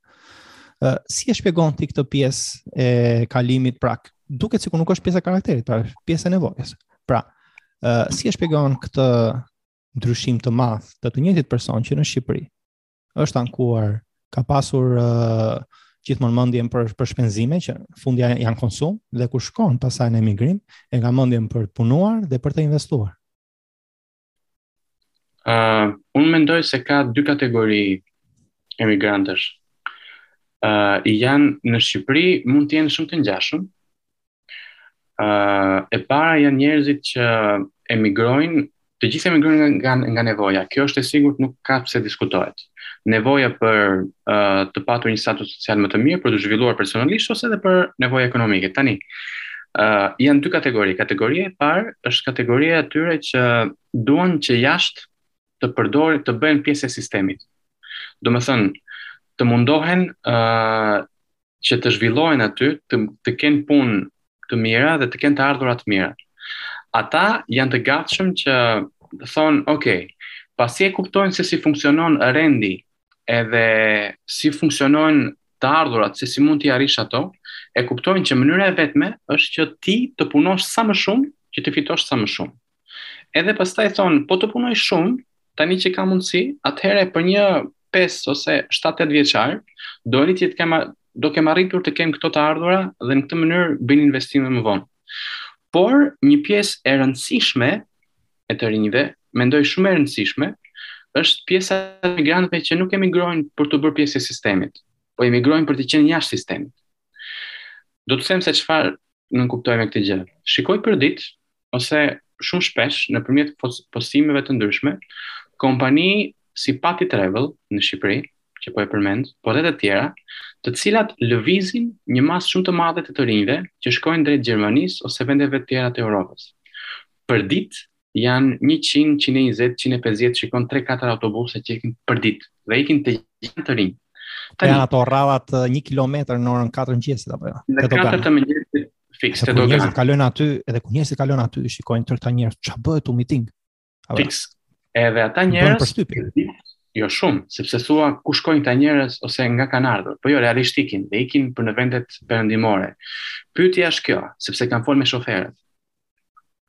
Speaker 1: Ë uh, si e shpjegon ti këtë pjesë e kalimit pra? Duket sikur nuk është pjesa e karakterit, pra pjesa e nevojës. Pra, ë uh, si e shpjegon këtë ndryshim të madh të të njëjtit person që në Shqipëri është ankuar, ka pasur uh, gjithmonë mendjen për për shpenzime që fundja janë konsum dhe kur shkon pastaj në emigrim, e ka mendjen për të punuar dhe për të investuar.
Speaker 2: Ë, uh, unë mendoj se ka dy kategori emigrantësh. Ë, uh, janë në Shqipëri mund të jenë shumë të ngjashëm, e para janë njerëzit që emigrojnë, të gjithë emigrojnë nga nga nevoja. Kjo është e sigurt, nuk ka pse diskutohet. Nevoja për uh, të patur një status social më të mirë, për t'u zhvilluar personalisht ose edhe për nevoja ekonomike. Tani, uh, janë dy kategori. Kategoria e parë është kategoria e atyre që duan që jashtë të përdorin, të bëhen pjesë e sistemit. Domethënë, të mundohen uh, që të zhvillohen aty, të, të kenë punë të mira dhe të kenë të ardhura të mira. Ata janë të gatshëm që thonë, ok, pasi e kuptojnë se si funksionon rendi edhe si funksionojnë të ardhurat, se si mund t'i arrish ato, e kuptojnë që mënyra e vetme është që ti të punosh sa më shumë që të fitosh sa më shumë. Edhe pastaj thonë, po të punoj shumë, tani që ka mundësi, atëherë për një 5 ose 7-8 vjeçar, do arrij të kem do kem arritur të kem këto të ardhura dhe në këtë mënyrë bëjnë investime më vonë. Por një pjesë e rëndësishme e të rinjve, mendoj shumë e rëndësishme, është pjesa e migrantëve që nuk emigrojnë për t'u bërë pjesë e sistemit, po emigrojnë për të qenë jashtë sistemit. Do të them se çfarë nënkuptoj me këtë gjë. Shikoj për ditë ose shumë shpesh nëpërmjet postimeve të ndryshme, kompani si Pati Travel në Shqipëri, që po e përmend, por edhe të tjera, të cilat lëvizin një masë shumë të madhe të të rinjve që shkojnë drejt Gjermanisë ose vendeve të tjera të Europës. Për ditë janë 100, 120, 150, shikon 3-4 autobuse që ikin për ditë dhe ikin të gjithë të rinj.
Speaker 1: Tani ato radhët 1 kilometër në orën 4 të mëngjesit apo jo?
Speaker 2: Në 4 të mëngjesit Fiks te do
Speaker 1: të kalojnë aty, edhe kur njerëzit kalojnë aty, shikojnë tërë këta njerëz ç'a bëhet u miting.
Speaker 2: Fiks. Edhe ata njerëz janë shumë, sepse thua ku shkojnë këta njerëz ose nga kanë ardhur, po jo realisht ikin, dhe ikin për në vendet perëndimore. Pyetja është kjo, sepse kam folur me shoferët.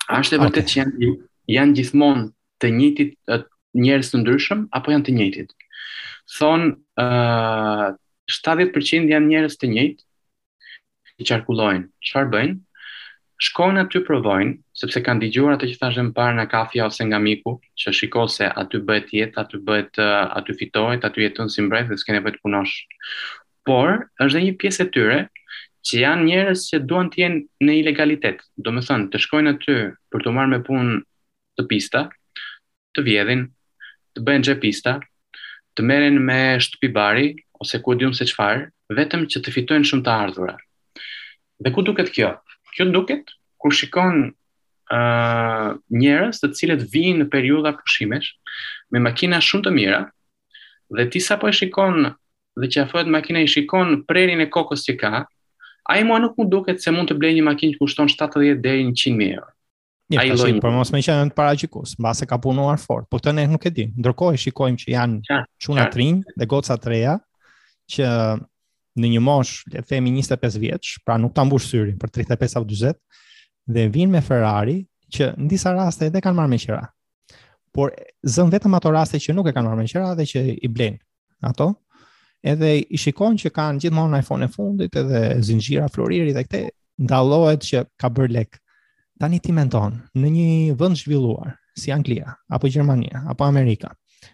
Speaker 2: A është e vërtetë që janë janë gjithmonë të njëjtit njerëz të ndryshëm apo janë të njëjtit? Thonë uh, 70% janë njerëz të njëjtë, që qarkullojnë, çfarë bëjnë? Shkojnë aty provojnë, sepse kanë dëgjuar atë që thashë më parë nga kafja ose nga miku, që shiko se aty bëhet jetë, aty bëhet aty fitohet, aty jeton si mbret dhe s'ke nevojë të punosh. Por është dhe një pjesë e tyre që janë njerëz që duan të jenë në ilegalitet. Domethënë, të shkojnë aty për t'u marrë me punë të pista, të vjedhin, të bëhen xhepista, të merren me shitje bari ose ku e di unë se çfarë, vetëm që të fitojnë shumë të ardhura. Dhe ku duket kjo? Kjo duket kur shikon ë uh, njerëz të cilët vijnë në periudha pushimesh me makina shumë të mira dhe ti sapo e shikon dhe kur afrohet makina i shikon prerjen e kokës që ka, ai mua nuk më duket se mund të blejë një makinë që kushton 70 deri në 100 mijë euro.
Speaker 1: Një ai lloj. Por mos me qenë të paragjykues, mbase ka punuar fort. Po këtë ne nuk e dimë. Ndërkohë shikojmë që janë çuna të rinj dhe goca të reja që në një moshë, le të themi 25 vjeç, pra nuk ta mbush syrin për 35 apo 40 dhe vijnë me Ferrari që në disa raste edhe e kanë marrë me qira. Por zëmë vetëm ato raste që nuk e kanë marrë me qira dhe që i blen ato, edhe i shikon që kanë gjithmonë iPhone-in e fundit edhe zinxhira floriri dhe këta dallohet që kanë bërë lek. Tani ti mendon, në një vend të zhvilluar, si Anglia, apo Gjermania, apo Amerika,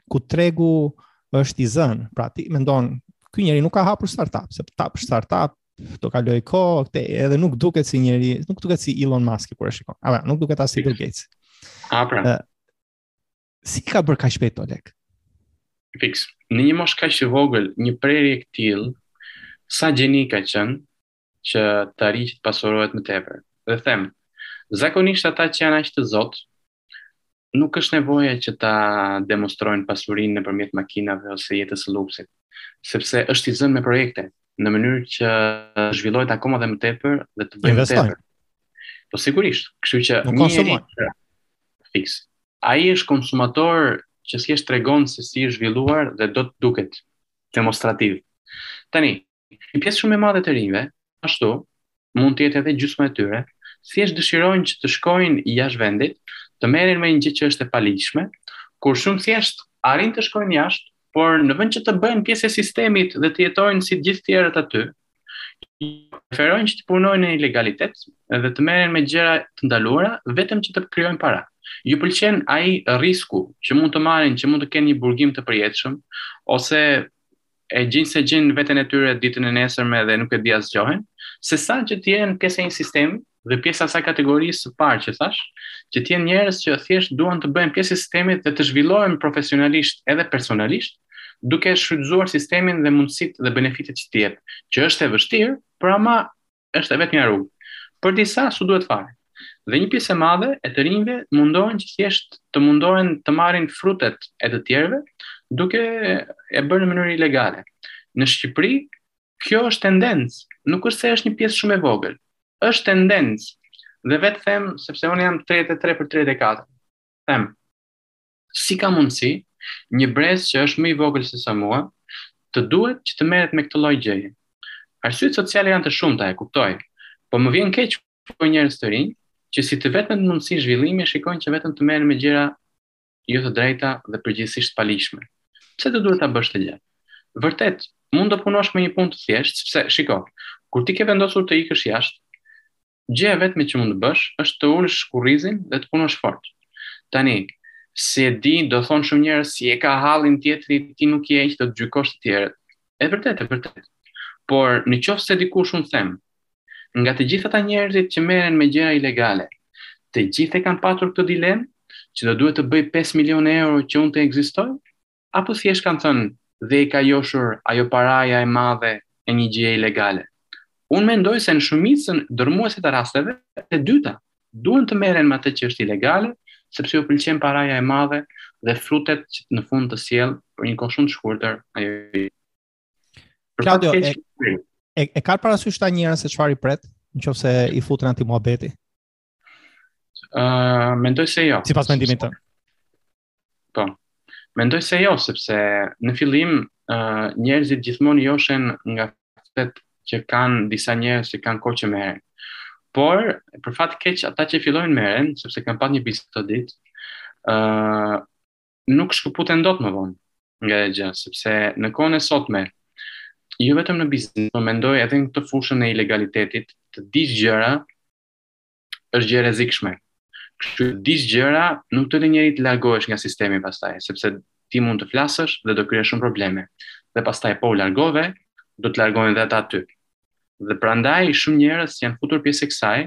Speaker 1: ku tregu është i zënë, pra ti mendon, ky njeri nuk ka hapur startup, se të hapë startup, do kalojë kohë, këte, edhe nuk duket si njeri, nuk duket si Elon Musk, kur e shikon, a nuk duket as si Bill Gates.
Speaker 2: A, pra.
Speaker 1: Si ka bërë kaq shpejt lek?
Speaker 2: Fix. Në një moshë kaq të vogël, një prerje e këtill, sa gjeni ka qenë që të arrijë që të pasurohet më tepër. Dhe them, zakonisht ata që janë aq të zot, nuk është nevoja që ta demonstrojnë pasurinë nëpërmjet makinave ose jetës së luksit, sepse është i zënë me projekte në mënyrë që të zhvillohet akoma dhe më tepër dhe të bëjë më tepër. Po sigurisht, kështu që
Speaker 1: nuk ka shumë.
Speaker 2: Fix. Ai është konsumator që thjesht tregon se si është zhvilluar dhe do të duket demonstrativ. Tani, një pjesë shumë e madhe e të rinjve, ashtu, mund të jetë edhe gjysma e tyre, thjesht dëshirojnë që të shkojnë jashtë vendit, të merren me një gjë që është e paligjshme, kur shumë thjesht arrijnë të shkojnë jashtë, por në vend që të bëhen pjesë e sistemit dhe të jetojnë si gjithë tjerët aty, preferojnë që të punojnë në ilegalitet dhe të merren me gjëra të ndaluara vetëm që të krijojnë para. Iu pëlqen ai risku që mund të marrin, që mund të kenë një burgim të përjetshëm ose e gjejnë s'e gjejnë veten e tyre ditën e nesërme dhe nuk e di a zgjohen, se sa që të jenë pjesë e një sistemi dhe pjesë e asaj kategorisë së parë që thashë, që të jenë njerëz që thjesht duan të bëhen pjesë e sistemit dhe të zhvillohen profesionalisht edhe personalisht, duke shfrytëzuar sistemin dhe mundësitë dhe benefitet që të jep, që është e vështirë, por ama është e vetmja rrugë. Për disa s'u duhet fare. Dhe një pjesë e madhe e të rinjve mundohen që thjesht të mundohen të marrin frutet e të tjerëve, duke e bërë në mënyrë ilegale. Në Shqipëri Kjo është tendencë, nuk është se është një pjesë shumë e vogël. Është tendencë. Dhe vetë them, sepse unë jam 33 për 34. Them, si ka mundësi një brez që është më i vogël se sa mua, të duhet që të merret me këtë lloj gjëje. Arsyet sociale janë të shumta, e kuptoj. Po më vjen keq për njerëz të rinj që si të vetmen mundësi zhvillimi shikojnë që vetëm të merren me gjëra jo të drejta dhe përgjithësisht të paligjshme. Pse të duhet ta bësh këtë gjë? Vërtet, mund të punosh me një punë të thjeshtë, sepse shiko, kur ti ke vendosur të ikësh jashtë, gjëja e vetme që mund të bësh është të ulësh kurrizin dhe të punosh fort. Tani, si e di, do thonë shumë njerëz si e ka hallin tjetri, ti nuk je që do të gjykosh të tjerët. E vërtet, e vërtet. Por në qoftë se dikush unë them, Nga të gjithë ata njerëzit që merren me gjëra ilegale, të gjithë e kanë patur këtë dilemë që do duhet të bëj 5 milionë euro që unë të ekzistoj? Apo thjesht kanë thënë dhe i ka joshur ajo paraja e madhe e një gjëje ilegale? Unë mendoj se në shumicën dërmuese të rasteve, e dyta, duan të merren me atë që është ilegale, sepse u pëlqen paraja e madhe dhe frutet që në fund të sjell për një kohë shumë të shkurtër ajo
Speaker 1: Claudio, e, e, e kanë parasysh këta njerëz se çfarë i pret, nëse i futen atij muhabeti?
Speaker 2: Ë, uh, mendoj se jo.
Speaker 1: Sipas mendimit tënd.
Speaker 2: Po. Mendoj se jo, sepse në fillim ë uh, njerëzit gjithmonë joshen nga fatet që kanë disa njerëz që kanë kohë që merren. Por, për fat keq, ata që fillojnë merren, sepse kam pas një bisedë të ditë, ë uh, nuk shkëputen dot më vonë nga ajo gjë, sepse në kohën e sotme, jo vetëm në biznes, po mendoj edhe në këtë fushën e ilegalitetit, të dish gjëra është gjë e rrezikshme. Kështu të dish gjëra nuk të lë njeri të largohesh nga sistemi pastaj, sepse ti mund të flasësh dhe do krijosh shumë probleme. Dhe pastaj po u largove, do të largojnë dhe ata aty. Dhe prandaj shumë njerëz që janë futur pjesë e kësaj,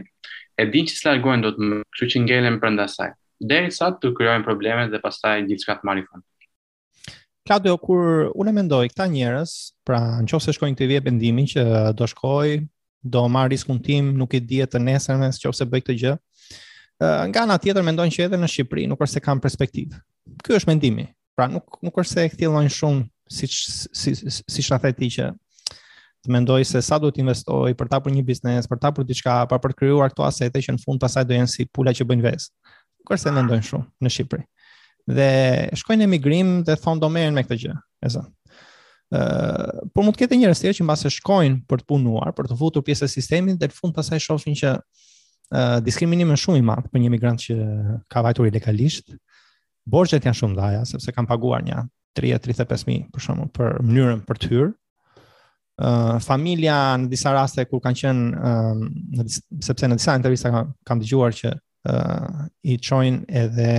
Speaker 2: e dinë që s'largohen dot më, kështu që ngelen brenda saj, derisa të krijojnë probleme dhe pastaj gjithçka të marrë fund.
Speaker 1: Claudio, kur unë mendoj këta njerëz, pra nëse shkojnë te vendimi që do shkoj, do marr riskun tim, nuk e di të nesërmen nëse bëj këtë gjë. Nga ana tjetër mendojnë që edhe në Shqipëri nuk është se kanë perspektivë. Ky është mendimi. Pra nuk nuk është se e thellojnë shumë siç si siç e the ti që të mendoj se sa duhet të investoj për të hapur një biznes, për të hapur diçka, apo për të krijuar këto asete që në fund pastaj do jenë si pula që bëjnë vezë. Nuk është se mendojnë shumë në Shqipëri. Dhe shkojnë në emigrim dhe thonë do merren me këtë gjë. E zë. Ë, uh, por mund të ketë njerëz tjerë që mbase shkojnë për të punuar, për t'u futur pjesë e sistemit dhe në fund pastaj shohin që ë uh, diskriminimi është shumë i madh për një emigrant që ka vajtur ilegalisht Borxhet janë shumë të mëdha, sepse kanë paguar nja 30-35 mijë për shumë për mënyrën për të hyrë. Uh, familja në disa raste kur kanë qenë uh, në disa, sepse në disa intervista kam, kam dëgjuar që uh, i çojnë edhe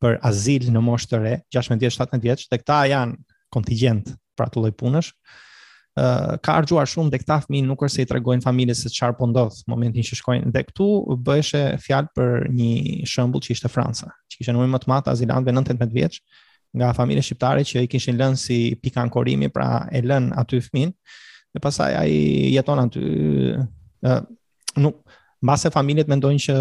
Speaker 1: për azil në moshë të re, 16 17 vjeç, dhe këta janë kontingjent për atë lloj punësh. Ë uh, ka harxhuar shumë dhe këta fëmijë nuk është se i tregojnë familjes se çfarë po ndodh në momentin që shkojnë dhe këtu bëheshe fjalë për një shembull që ishte Franca, që kishte numrin më të madh të azilantëve nën 18 vjeç nga familje shqiptare që i kishin lënë si pika ankorimi, pra e lënë aty fëmijën, dhe pastaj ai jeton aty, nuk mbase familjet mendojnë që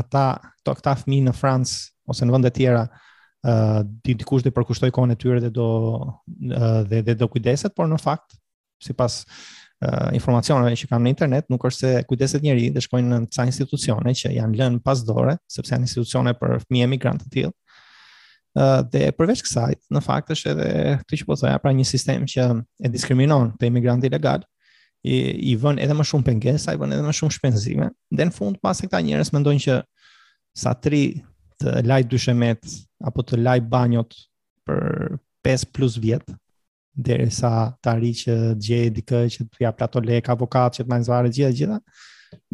Speaker 1: ata këta fëmijë në Francë ose në vende të tjera ë uh, dikush do t'u përkushtojë kohën e tyre dhe do uh, dhe dhe do kujdeset, por në fakt sipas uh, informacioneve që kam në internet, nuk është se kujdeset njeri dhe shkojnë në ca institucione që janë lënë pas dore, sepse janë institucione për fëmijë emigrantë të tillë. Uh, dhe përveç kësaj, në fakt është edhe kjo që po thoja, pra një sistem që i diskriminon këta emigrantë ilegalë, i, i vën edhe më shumë pengesa, i vën edhe më shumë shpenzime. Dhe në fund pastaj këta njerëz mendojnë që sa të rri të laj dyshemet apo të laj banjot për 5 plus vjet deri sa të arrij që të gjej dikë që t'i jap ato lek avokat që të ma marrë zvarrë gjithë gjitha.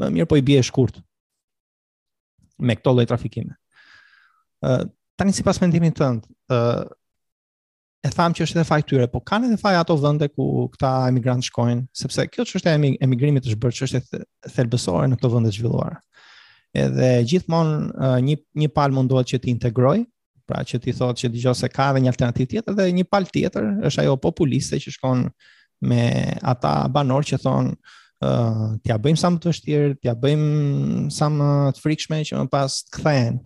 Speaker 1: Më mirë po i bie shkurt me këto lloj trafikime. Ë uh, tani sipas mendimit tënd, ë uh, e thamë që është edhe faji i tyre, po kanë edhe faj ato vende ku këta emigrantë shkojnë, sepse kjo çështja e emigrimit është bërë çështje thelbësore në këto vende të zhvilluara. Edhe gjithmonë një një palë mundohet që t'i integrojë, pra që t'i thotë që dëgjo se ka edhe një alternativë tjetër dhe një palë tjetër është ajo populiste që shkon me ata banorë që thonë uh, t'ja bëjmë sa më të vështirë, t'ja bëjmë sa më të frikshme që më pas të kthehen.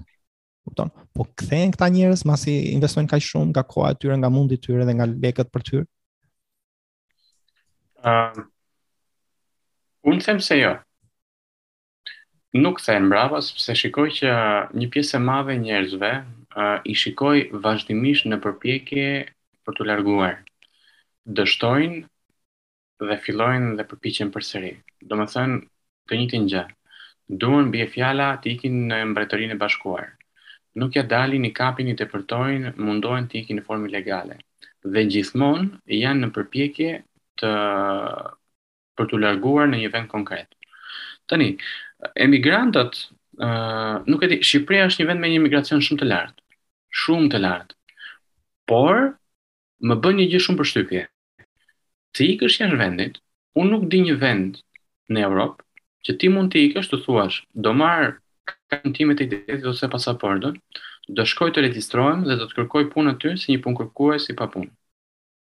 Speaker 1: Kupton? Po kthehen këta njerëz masi investojnë kaq shumë nga koha e tyre, nga mundi i tyre dhe nga lekët e tyre?
Speaker 2: Ëm uh, Unë them se jo. Nuk kthehen mbrapa sepse shikoj që një pjesë e madhe e njerëzve uh, i shikoj vazhdimisht në përpjekje për t'u larguar. Dështojnë dhe fillojnë dhe përpiqen përsëri. Domethënë, të njëjtën gjë. Duan, bie fjala, të ikin në Mbretërinë e Bashkuar. Nuk ia dalin, i kapin, i deportojnë, mundohen të ikin në formë legale. Dhe gjithmonë janë në përpjekje të për t'u larguar në një vend konkret. Tani, emigrantët, nuk e di, Shqipëria është një vend me një emigracion shumë të lartë. Shumë të lartë. Por, më bën një gjë shumë përshtypje. Të ikësh jashtë vendit, unë nuk di një vend në Evropë që ti mund të ikësh të thuash do marr kartën time të identitetit ose pasaportën, do shkoj të regjistrohem dhe do të kërkoj punë aty si një punëkërkues i papunë.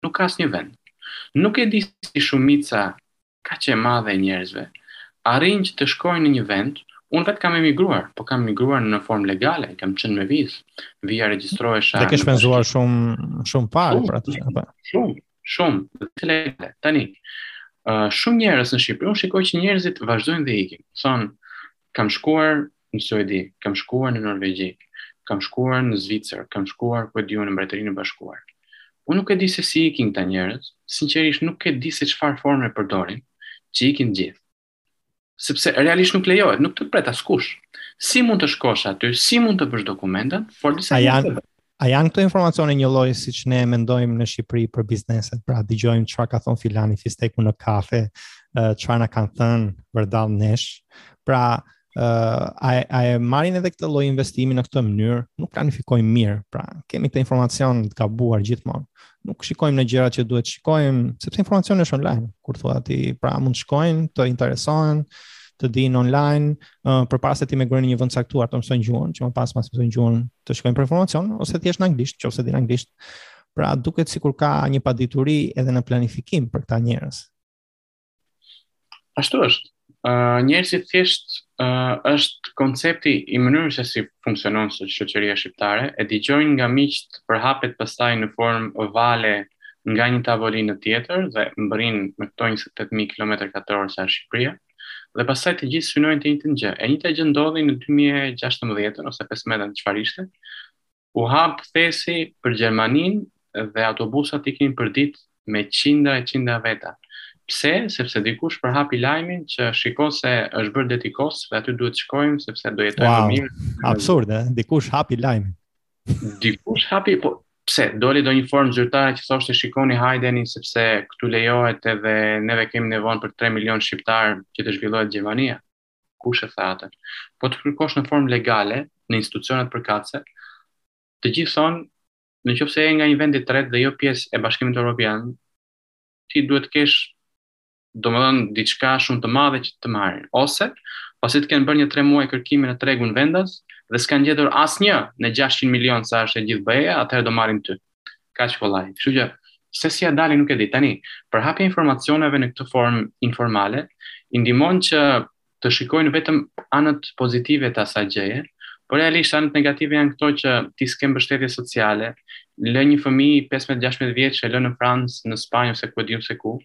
Speaker 2: Nuk ka asnjë vend. Nuk e di si shumica kaq e madhe e njerëzve arrijnë që të shkojnë në një vend, unë vetë kam emigruar, po kam emigruar në formë legale, kam qenë me vizë, vija regjistrohesha.
Speaker 1: Dhe ke shpenzuar shumë shumë pare për atë.
Speaker 2: Shumë, shumë, shumë. Tani, uh, shumë njerëz në Shqipëri, unë shikoj që njerëzit vazhdojnë dhe ikin. Thonë, Kam shkuar në Suedi, kam shkuar në Norvegji, kam shkuar në Zvicër, kam shkuar ku e di unë në Mbretërinë e Bashkuar. Unë nuk e di se si ikin këta njerëz, sinqerisht nuk e di se çfarë forme përdorin, që ikin të gjithë. Sepse realisht nuk lejohet, nuk të pret askush. Si mund të shkosh aty, si mund të bësh dokumentat, por disa
Speaker 1: njerëz. A janë këto informacione një lloj siç ne mendojmë në Shqipëri për bizneset? Pra dëgjojmë çfarë ka thënë filani fisteku në kafe, çfarë na kanë thënë vërdall nesh. Pra, uh, a, a e marrin edhe këtë lloj investimi në këtë mënyrë, nuk planifikojnë mirë, pra kemi këtë informacion të gabuar gjithmonë, nuk shikojmë në gjërat që duhet shikojmë, sepse informacioni është online, kur thua ti, pra mund të shkojnë, të interesohen, të dinë online, uh, përpara se të emigrojnë në një vend caktuar të mësojnë gjuhën, që më pas pas mësojnë gjuhën të shkojnë për informacion ose thjesht në anglisht, nëse din anglisht. Pra duket sikur ka një padituri edhe në planifikim për këta njerëz.
Speaker 2: Ashtu është. Uh, njerëzit thjesht uh, është koncepti i mënyrës se si funksionon shoqëria shqiptare, e dëgjojnë nga miqtë përhapet pastaj në formë vale nga një tavolinë te tjetra dhe mbërrin me këto 28000 km katrorë sa Shqipëria. Uh, Dhe pastaj të gjithë synojnë të njëjtën gjë. E njëjta gjë ndodhi në 2016 ose 15 çfarë ishte. U hap thesi për Gjermaninë dhe autobusat iknin përditë me qindra e qindra veta. Pse? Sepse dikush përhapi lajmin që shiko se është bërë deti kos dhe aty duhet të shkojmë sepse do jetojmë wow, mirë.
Speaker 1: Absurde, dikush hapi lajmin.
Speaker 2: Dikush hapi, po pse, doli ndonjë formë zyrtare që thoshte shikoni hajdeni sepse këtu lejohet edhe neve kemi nevojë për 3 milion shqiptarë që të zhvillohet Gjermania. Kush e tha atë? Po të kërkosh në formë legale, në institucionet përkatëse, të gjithë thonë, në qoftë se je nga një vend i tretë dhe jo pjesë e Bashkimit Europian, ti duhet të kesh domethënë diçka shumë të madhe që të marrin. Ose, pasi të kenë bërë një tre muaj kërkime në tregun vendas, dhe s'kanë gjetur asnjë në 600 milion sa është e gjithë BE-ja, atëherë do marrin ty. Kaq kollaj. Kështu që, se si ia dalin nuk e di. Tani, përhapja e informacioneve në këtë formë informale, i ndihmon që të shikojnë vetëm anët pozitive të asaj gjëje, por realisht anët negative janë këto që ti s'ke mbështetje sociale, lë një fëmijë pesëmbëdhjetë gjashtëmbëdhjetë vjeç e lë në Francë, në Spanjë ose ku e di unë se ku,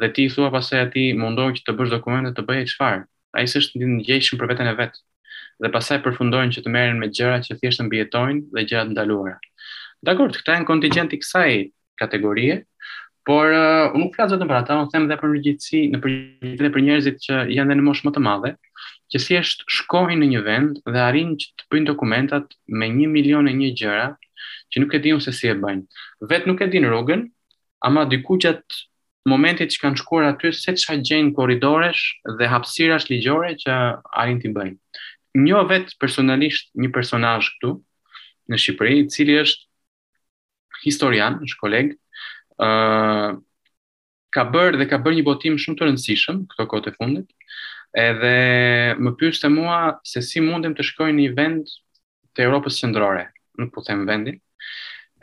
Speaker 2: dhe ti i thua pastaj atij mundohu që të bësh dokumente të bëjë ai çfarë? Ai s'është i ndërgjegjshëm për veten e vet. Dhe pastaj përfundojnë që të merren me gjëra që thjesht të mbijetojnë dhe gjëra të ndaluara. Dakord, këta janë kontigjent i kësaj kategorie, por uh, unë nuk flas vetëm për ata, unë them edhe për përgjithësi në përgjithësi dhe për njerëzit që janë dhe në moshë më të madhe, që thjesht shkojnë në një vend dhe arrijnë të bëjnë dokumentat me një milion e një gjëra që nuk e dinë se si e bëjnë. Vetë nuk e dinë rrugën, ama diku gjatë momentit që kanë shkuar aty se çka gjejnë korridoresh dhe hapësirash ligjore që arrijnë t'i bëjnë. Njoh vetë personalisht një personazh këtu në Shqipëri, i cili është historian, është koleg, ë uh, ka bërë dhe ka bërë një botim shumë të rëndësishëm këto kohët e fundit. Edhe më pyeste mua se si mundem të shkoj në një vend të Evropës Qendrore, nuk po them vendin.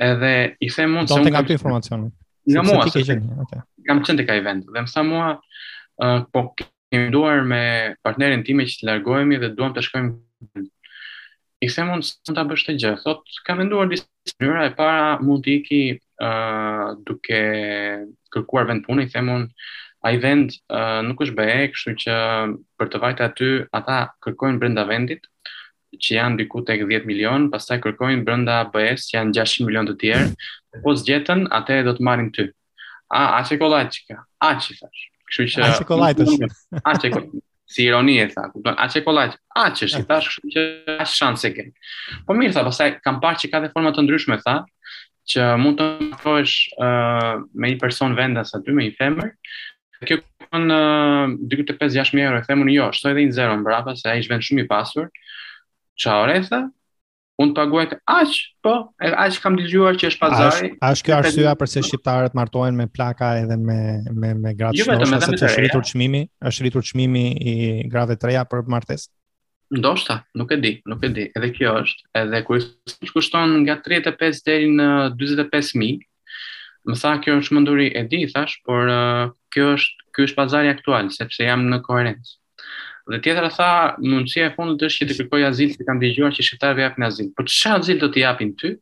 Speaker 2: Edhe i them
Speaker 1: unë do të ta gjej informacionin.
Speaker 2: Thuama, ti ke qenë, okay. Kam qenë tek ai vend dhe më tha mua uh, po kërkojmë me partnerin tim që të largohemi dhe duam të shkojmë i them unë si do ta bësh këtë gjë. Thot, kam menduar disa mënyra e para mund të iki uh, duke kërkuar vend punë, i them unë ai vend uh, nuk është BE, kështu që për të vajtë aty ata kërkojnë brenda vendit që janë diku tek 10 milion, pastaj kërkojnë brenda BE-s që janë 600 milion të tjerë. Po s'gjetën, atëherë do të marrin ty. A, aq kollaj çka, aq është thashë. Kështu që...
Speaker 1: Aq kollaj
Speaker 2: është. Aq kollaj, si ironi e tha, kupton, aq kollaj, aq është, thashë, kështu që aq shanse ke. Po mirë, tha, pastaj, kam parë që ka dhe forma të ndryshme, tha, që mund të martohesh uh, me një person vendas aty, me një femër, kjo kërkon uh, nja 5-6 mijë euro, i them unë jo, shtoji dhe një zero mbrapa, se ai është vend shumë i pasur, që a oresa, Mund të paguaj aq, po, edhe aq kam dëgjuar që është pazari.
Speaker 1: A është kjo arsyeja përse shqiptarët martohen me plaka edhe me me me gratë jo, shnosha sepse është rritur çmimi, është rritur çmimi i grave të reja për martesë.
Speaker 2: Ndoshta, nuk e di, nuk e di. Edhe kjo është, edhe kursi kushton nga 35 deri në 45000. Më tha kjo është çmenduri e di, thashë, por uh, kjo është ky është pazari aktual sepse jam në koherencë. Dhe tjetra tha, mundësia e fundit është që të kërkoj azil, se kam dëgjuar që shqiptarëve japin azil. Po çfarë azil do të japin ty?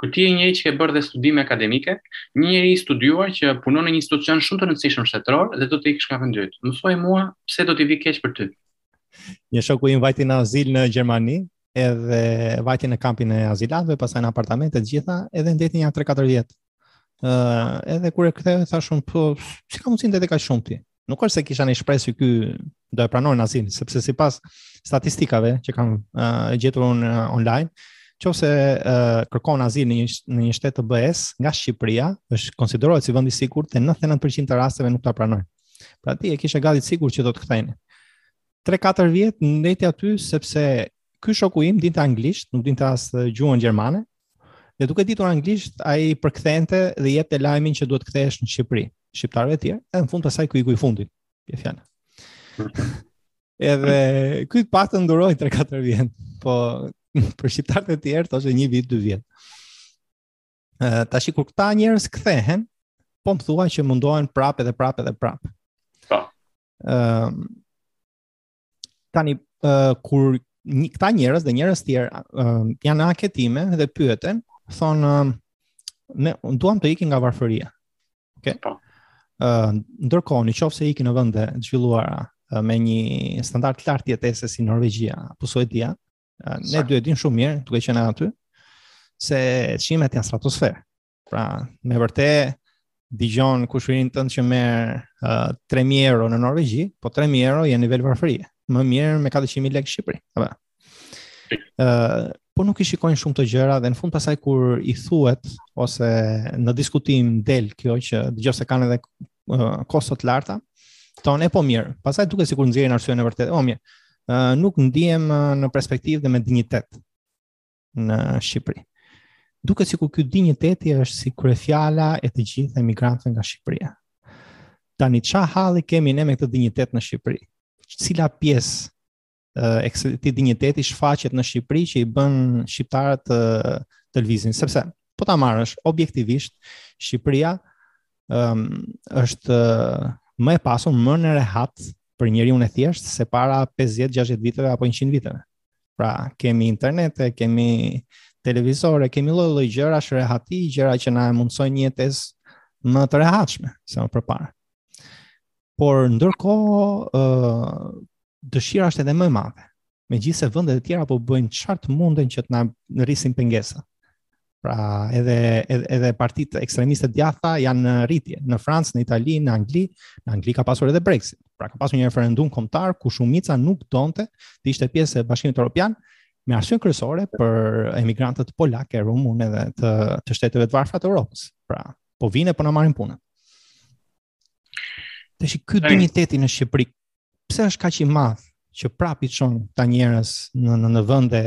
Speaker 2: Kur ti je njeri që ke bërë dhe studime akademike, një njeri i studiuar që punon në një institucion shumë të rëndësishëm shtetëror dhe do të ikësh nga vendi yt. Më thuaj mua pse do t'i vijë keq për ty?
Speaker 1: Një shoku im vajti në azil në Gjermani, edhe vajti në kampin e azilatëve, pastaj në apartament e të gjitha, edhe ndejti nja 3-4 vjet. Ë, uh, edhe kur e kthyen thashë unë po, si ka mundësi ndejte kaq shumë ti? Nuk është se kisha një shpresë që ky do e pranojnë azilin, sepse sipas statistikave që kam uh, gjetur unë uh, online, nëse uh, kërkon azil në një në një shtet të BE-s nga Shqipëria, është konsiderohet si vend i sigurt dhe 99% të rasteve nuk ta pranojnë. Pra ti e kishe gati sigurt që do të kthejnë. 3-4 vjet ndejti aty sepse ky shoku im s'dinte anglisht, nuk dinte as gjuhën gjermane, Dhe duke ditur anglisht, ai përkthente dhe jepte lajmin që duhet të kthehesh në Shqipëri, shqiptarëve të tjerë, edhe në fund pastaj ky i ky i fundit. Pje fjalë. Edhe ky të paktën duroi 3-4 vjet, po për shqiptarët e tjerë thoshte një vit, dy vjet. Ë tashi kur këta njerëz kthehen, po më thua që mundohen prapë edhe prapë edhe prapë.
Speaker 2: Po.
Speaker 1: Ëm Tani uh, kur një, këta njerëz dhe njerëz tjerë uh, janë në anketime dhe pyeten, thonë uh, ne duam të ikim nga varfëria. Okej. Okay? Po. Uh, ndërkohë, në qoftë se ikin në vende të zhvilluara uh, me një standard të lartë jetese si Norvegjia apo Suedia, uh, ne duhet të dimë shumë mirë duke qenë aty se çmimet janë stratosferë. Pra, me vërtetë dëgjon kushërin tënd që merr uh, 3000 euro në Norvegji, po 3000 euro janë nivel varfërie. Më mirë me 400.000 lekë Shqipëri. Apo. Ë, uh, po nuk i shikojnë shumë këto gjëra dhe në fund pastaj kur i thuhet ose në diskutim del kjo që dëgjo se kanë edhe uh, kosto të larta, thonë e po mirë. Pastaj duket sikur nxjerrin arsyen e vërtetë. O mirë, uh, nuk ndihem uh, në perspektivë dhe me dinjitet. në Shqipëri. Duket sikur ky dinjiteti është si kryefjala e të gjithë emigrantëve nga Shqipëria. Tani ça halli kemi ne me këtë dinjitet në Shqipëri? Cila pjesë e këtij dinjiteti shfaqet në Shqipëri që i bën shqiptarët të të lvizin, sepse po ta marrësh objektivisht Shqipëria um, është më e pasur, më në rehat për njeriun e thjeshtë se para 50-60 viteve apo 100 viteve. Pra, kemi internete, kemi televizore, kemi lloj lloj gjërash rehati, gjëra që na e mundësojnë jetesën më të rehatshme se më përpara. Por ndërkohë ë uh, dëshira është edhe më e madhe. Megjithëse vendet e tjera po bëjnë çfarë të munden që të na rrisin pengesa. Pra, edhe edhe, edhe partitë ekstremiste djathta janë në rritje. Në Francë, në Itali, në Angli, në Angli ka pasur edhe Brexit. Pra ka pasur një referendum kombëtar ku shumica nuk donte të ishte pjesë e Bashkimit Evropian me arsye kryesore për emigrantët polakë, rumunë edhe të të shteteve të varfra të Evropës. Pra, po vijnë po na marrin punën. Tashi ky dinjiteti në Shqipëri, pse është kaq i madh që prapë i çon këta njerëz në, në, në vende,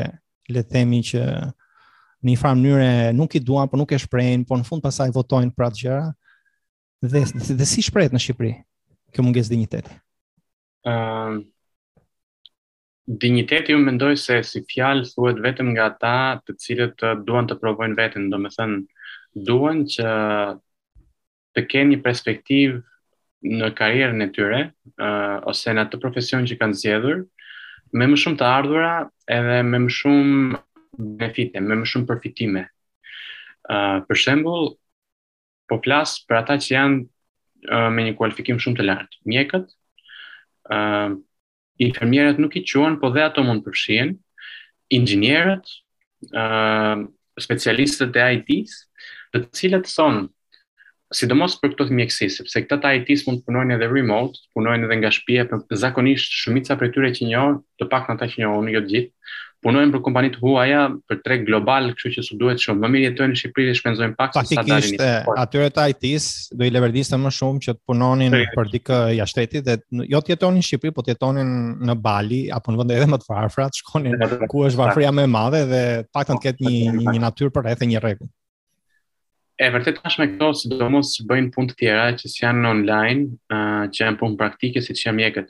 Speaker 1: le themi që në një farë mënyre nuk i duan, por nuk e shprehin, por në fund pastaj votojnë për ato gjëra, dhe, dhe, dhe si shprehet në Shqipëri, kjo mungesë dinjiteti? Uh,
Speaker 2: dinjiteti unë mendoj se si fjalë thuhet vetëm nga ata të cilët duan të provojnë veten, domethënë, duan që të kenë një perspektivë në karrierën e tyre uh, ose në atë profesion që kanë zgjedhur me më shumë të ardhura edhe me më shumë benefite, me më shumë përfitime. Uh, për shembull, po flas për ata që janë uh, me një kualifikim shumë të lartë, mjekët, uh, infermierët nuk i quajnë, po dhe ato mund të përfshihen, inxhinierët, uh, specialistët e IT-s, të cilët thonë sidomos për këto të mjekësisë, sepse këta të IT-s mund të punojnë edhe remote, punojnë edhe nga shtëpia, por zakonisht shumica prej tyre që njoh, të paktën ata që njoh unë jo gjithë, Punojnë për kompani të huaja, për treg global, kështu që s'u duhet shumë. Më mirë jetojnë në Shqipëri dhe shpenzojnë pak
Speaker 1: se sa dalin. Faktikisht, atyre të IT-s do i leverdiste më shumë që të punonin për dikë jashtë shtetit dhe jo të jetonin në Shqipëri, po të jetonin në Bali apo në vende edhe më të varfra, të shkonin ku është varfëria më e madhe dhe paktën të ketë një një, një natyrë përreth e një rregull.
Speaker 2: E vërtet tashmë këto sidomos që bëjnë punë të tjera që s'janë online, uh, që janë punë praktike siç janë mjekët.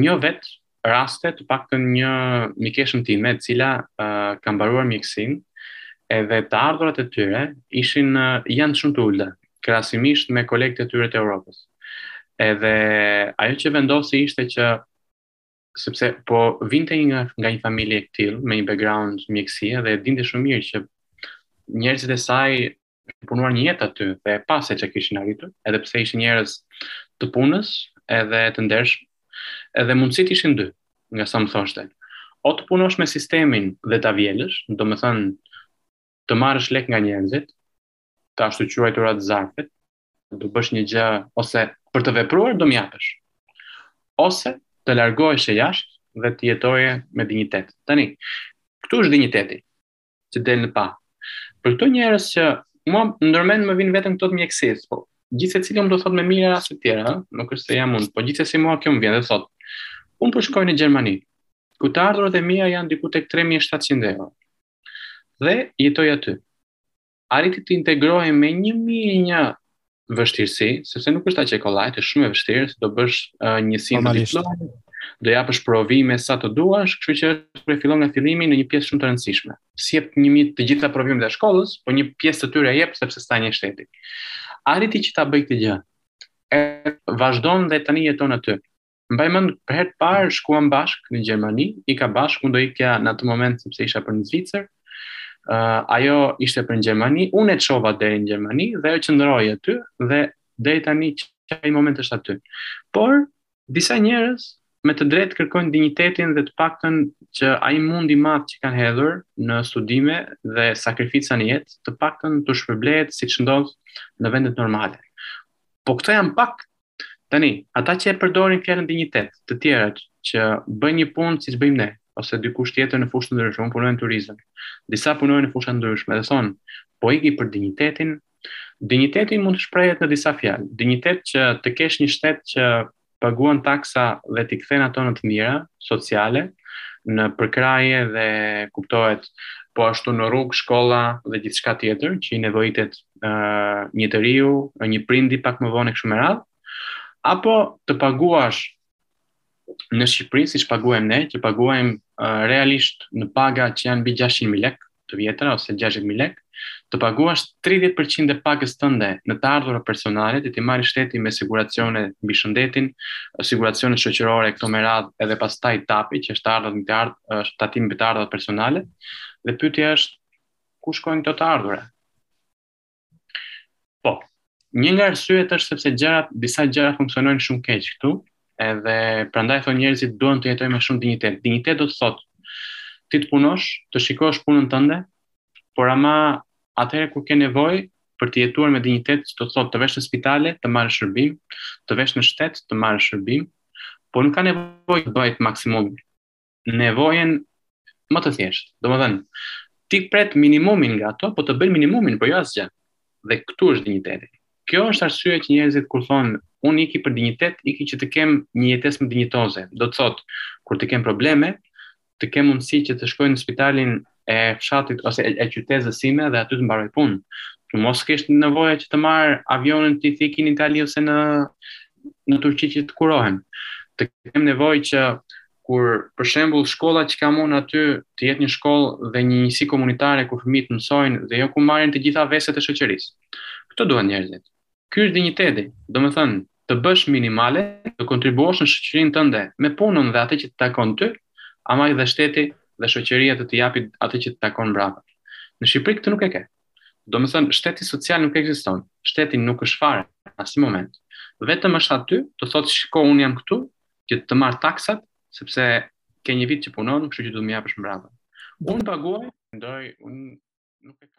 Speaker 2: Njoh vetë raste të paktën një mikeshën time e cila uh, ka mbaruar mjekësinë edhe të ardhurat e tyre ishin uh, janë shumë të ulëta krahasimisht me kolegët e tyre të Europës. Edhe ajo që vendosi ishte që sepse po vinte nga, nga një familje e tillë me një background mjekësie dhe e dinte shumë mirë që njerëzit e saj kanë punuar një jetë aty dhe e pa se çka kishin arritur, edhe pse ishin njerëz të punës, edhe të ndershëm, edhe mundësitë ishin dy, nga sa më thoshte. O të punosh me sistemin dhe ta vjelësh, domethënë të marrësh lek nga njerëzit, të ashtuquajturat zarfet, do të bësh një gjë ose për të vepruar do m'japësh. Ose të largoheshe jashtë dhe të jetoje me dinjitet. Tani, këtu është dinjiteti që del në pah. Për këto njerëz që mua ndërmend më vin vetëm këto të mjekësisë, po gjithsecili mund të thotë me mijëra raste të tjera, nuk është se jam unë, po gjithsesi mua kjo më vjen dhe thotë, unë po shkoj në Gjermani, ku të ardhurat e mia janë diku tek 3700 euro. Dhe jetoj aty. arriti të integrohej me një mijë e një vështirësi, sepse nuk është aq e kollaj, është shumë e vështirë, se do bësh uh, njësim të diplomës, do japësh provime sa të duash, kështu që është sikur e fillon nga fillimi në një pjesë shumë të rëndësishme. S'i jep njëmend të gjitha provimet e shkollës, po një pjesë të tyre i jep sepse s'ta njeh shteti. Arriti që ta bëjë këtë gjë. E vazhdon dhe tani jeton aty. Mbaj mend për herë të parë shkuam bashkë në Gjermani, ika bashkë, unë do ikja në atë moment sepse isha për në Zvicër. Uh, ajo ishte për në Gjermani, unë e çova deri në Gjermani dhe ajo qëndroi aty dhe deri tani që ai moment është aty. Por disa njerëz me të drejtë kërkojnë dinjitetin dhe të paktën që ai mund i madh që kanë hedhur në studime dhe sakrifica në jetë, të paktën të shpërblehet siç ndodh në vendet normale. Po këto janë pak Tani, ata që e përdorin fjalën dinjitet, të tjerët që bëjnë një punë siç bëjmë ne, ose dikush tjetër në fushë të ndryshme, unë punoj në turizëm. Disa punojnë në fusha të ndryshme dhe thonë, po iki për dinjitetin. Dinjiteti mund të shprehet në disa fjalë. Dinjitet që të kesh një shtet që paguan taksa dhe t'i kthen ato në të mira sociale, në përkrahje dhe kuptohet po ashtu në rrugë, shkolla dhe gjithçka tjetër që i nevojitet uh, një të riu, një prindi pak më vonë kështu me radhë, apo të paguash në Shqipëri, siç paguajmë ne, që paguajmë uh, realisht në paga që janë mbi 600.000 lek të vjetra ose 60.000 lek, të paguash 30% e pagës tënde në të ardhura personale, të t'i marrë shteti me siguracione mbi shëndetin, siguracione shoqërore këto me radhë edhe pastaj TAP-i, që është ardhët në të ardhë, është tatim për të ardhurat personale, dhe pyetja është, ku shkojnë këto të ardhura. Po, një nga arsyet është sepse gjërat, disa gjëra funksionojnë shumë keq këtu, edhe prandaj thonë njerëzit duan të jetojnë me më shumë dinjitet. Dinjitet do të thotë ti të punosh, të shikosh punën tënde, por ama atëherë kur ke nevojë për të jetuar me dinjitet, do të thotë të vesh në spitale, të marrësh shërbim, të vesh në shtet, të marrësh shërbim, por nuk ka nevojë të bëhet maksimumi. nevojën më të thjeshtë. Domethënë, ti pret minimumin nga ato, po të bëjnë minimumin, po jo asgjë. Dhe këtu është dinjiteti. Kjo është arsyeja që njerëzit kur thonë, unë iki për dinjitet, iki që të kem një jetesë më dinjitoze. Do të thotë, kur të kem probleme, të kem mundësi që të shkoj në spitalin e fshatit ose e, e qytezës sime dhe aty të mbaroj punë. Të mos kesh nevojë që të marr avionin ti të ikësh në Itali ose në në Turqi që të kurohen. Të kem nevojë që kur për shembull shkolla që kam unë aty të jetë një shkollë dhe një njësi komunitare ku fëmijët mësojnë dhe jo ku marrin të gjitha veset e shoqërisë. Këto duan njerëzit. Ky është dinjiteti, domethënë, të bësh minimale, të kontribuosh në shoqërinë tënde me punën dhe atë që të takon ty, ama edhe shteti dhe shoqëria të të japin atë që të takon mbrapa. Në Shqipëri këtë nuk e ke. Domethënë, shteti social nuk ekziston, shteti nuk është fare, në asnjë moment. Vetëm është aty, të thotë shiko unë jam këtu, që të marr taksat, sepse ke një vit që punon, kështu që do më japësh mbrapa. Unë paguaj, ndaj unë nuk e kam.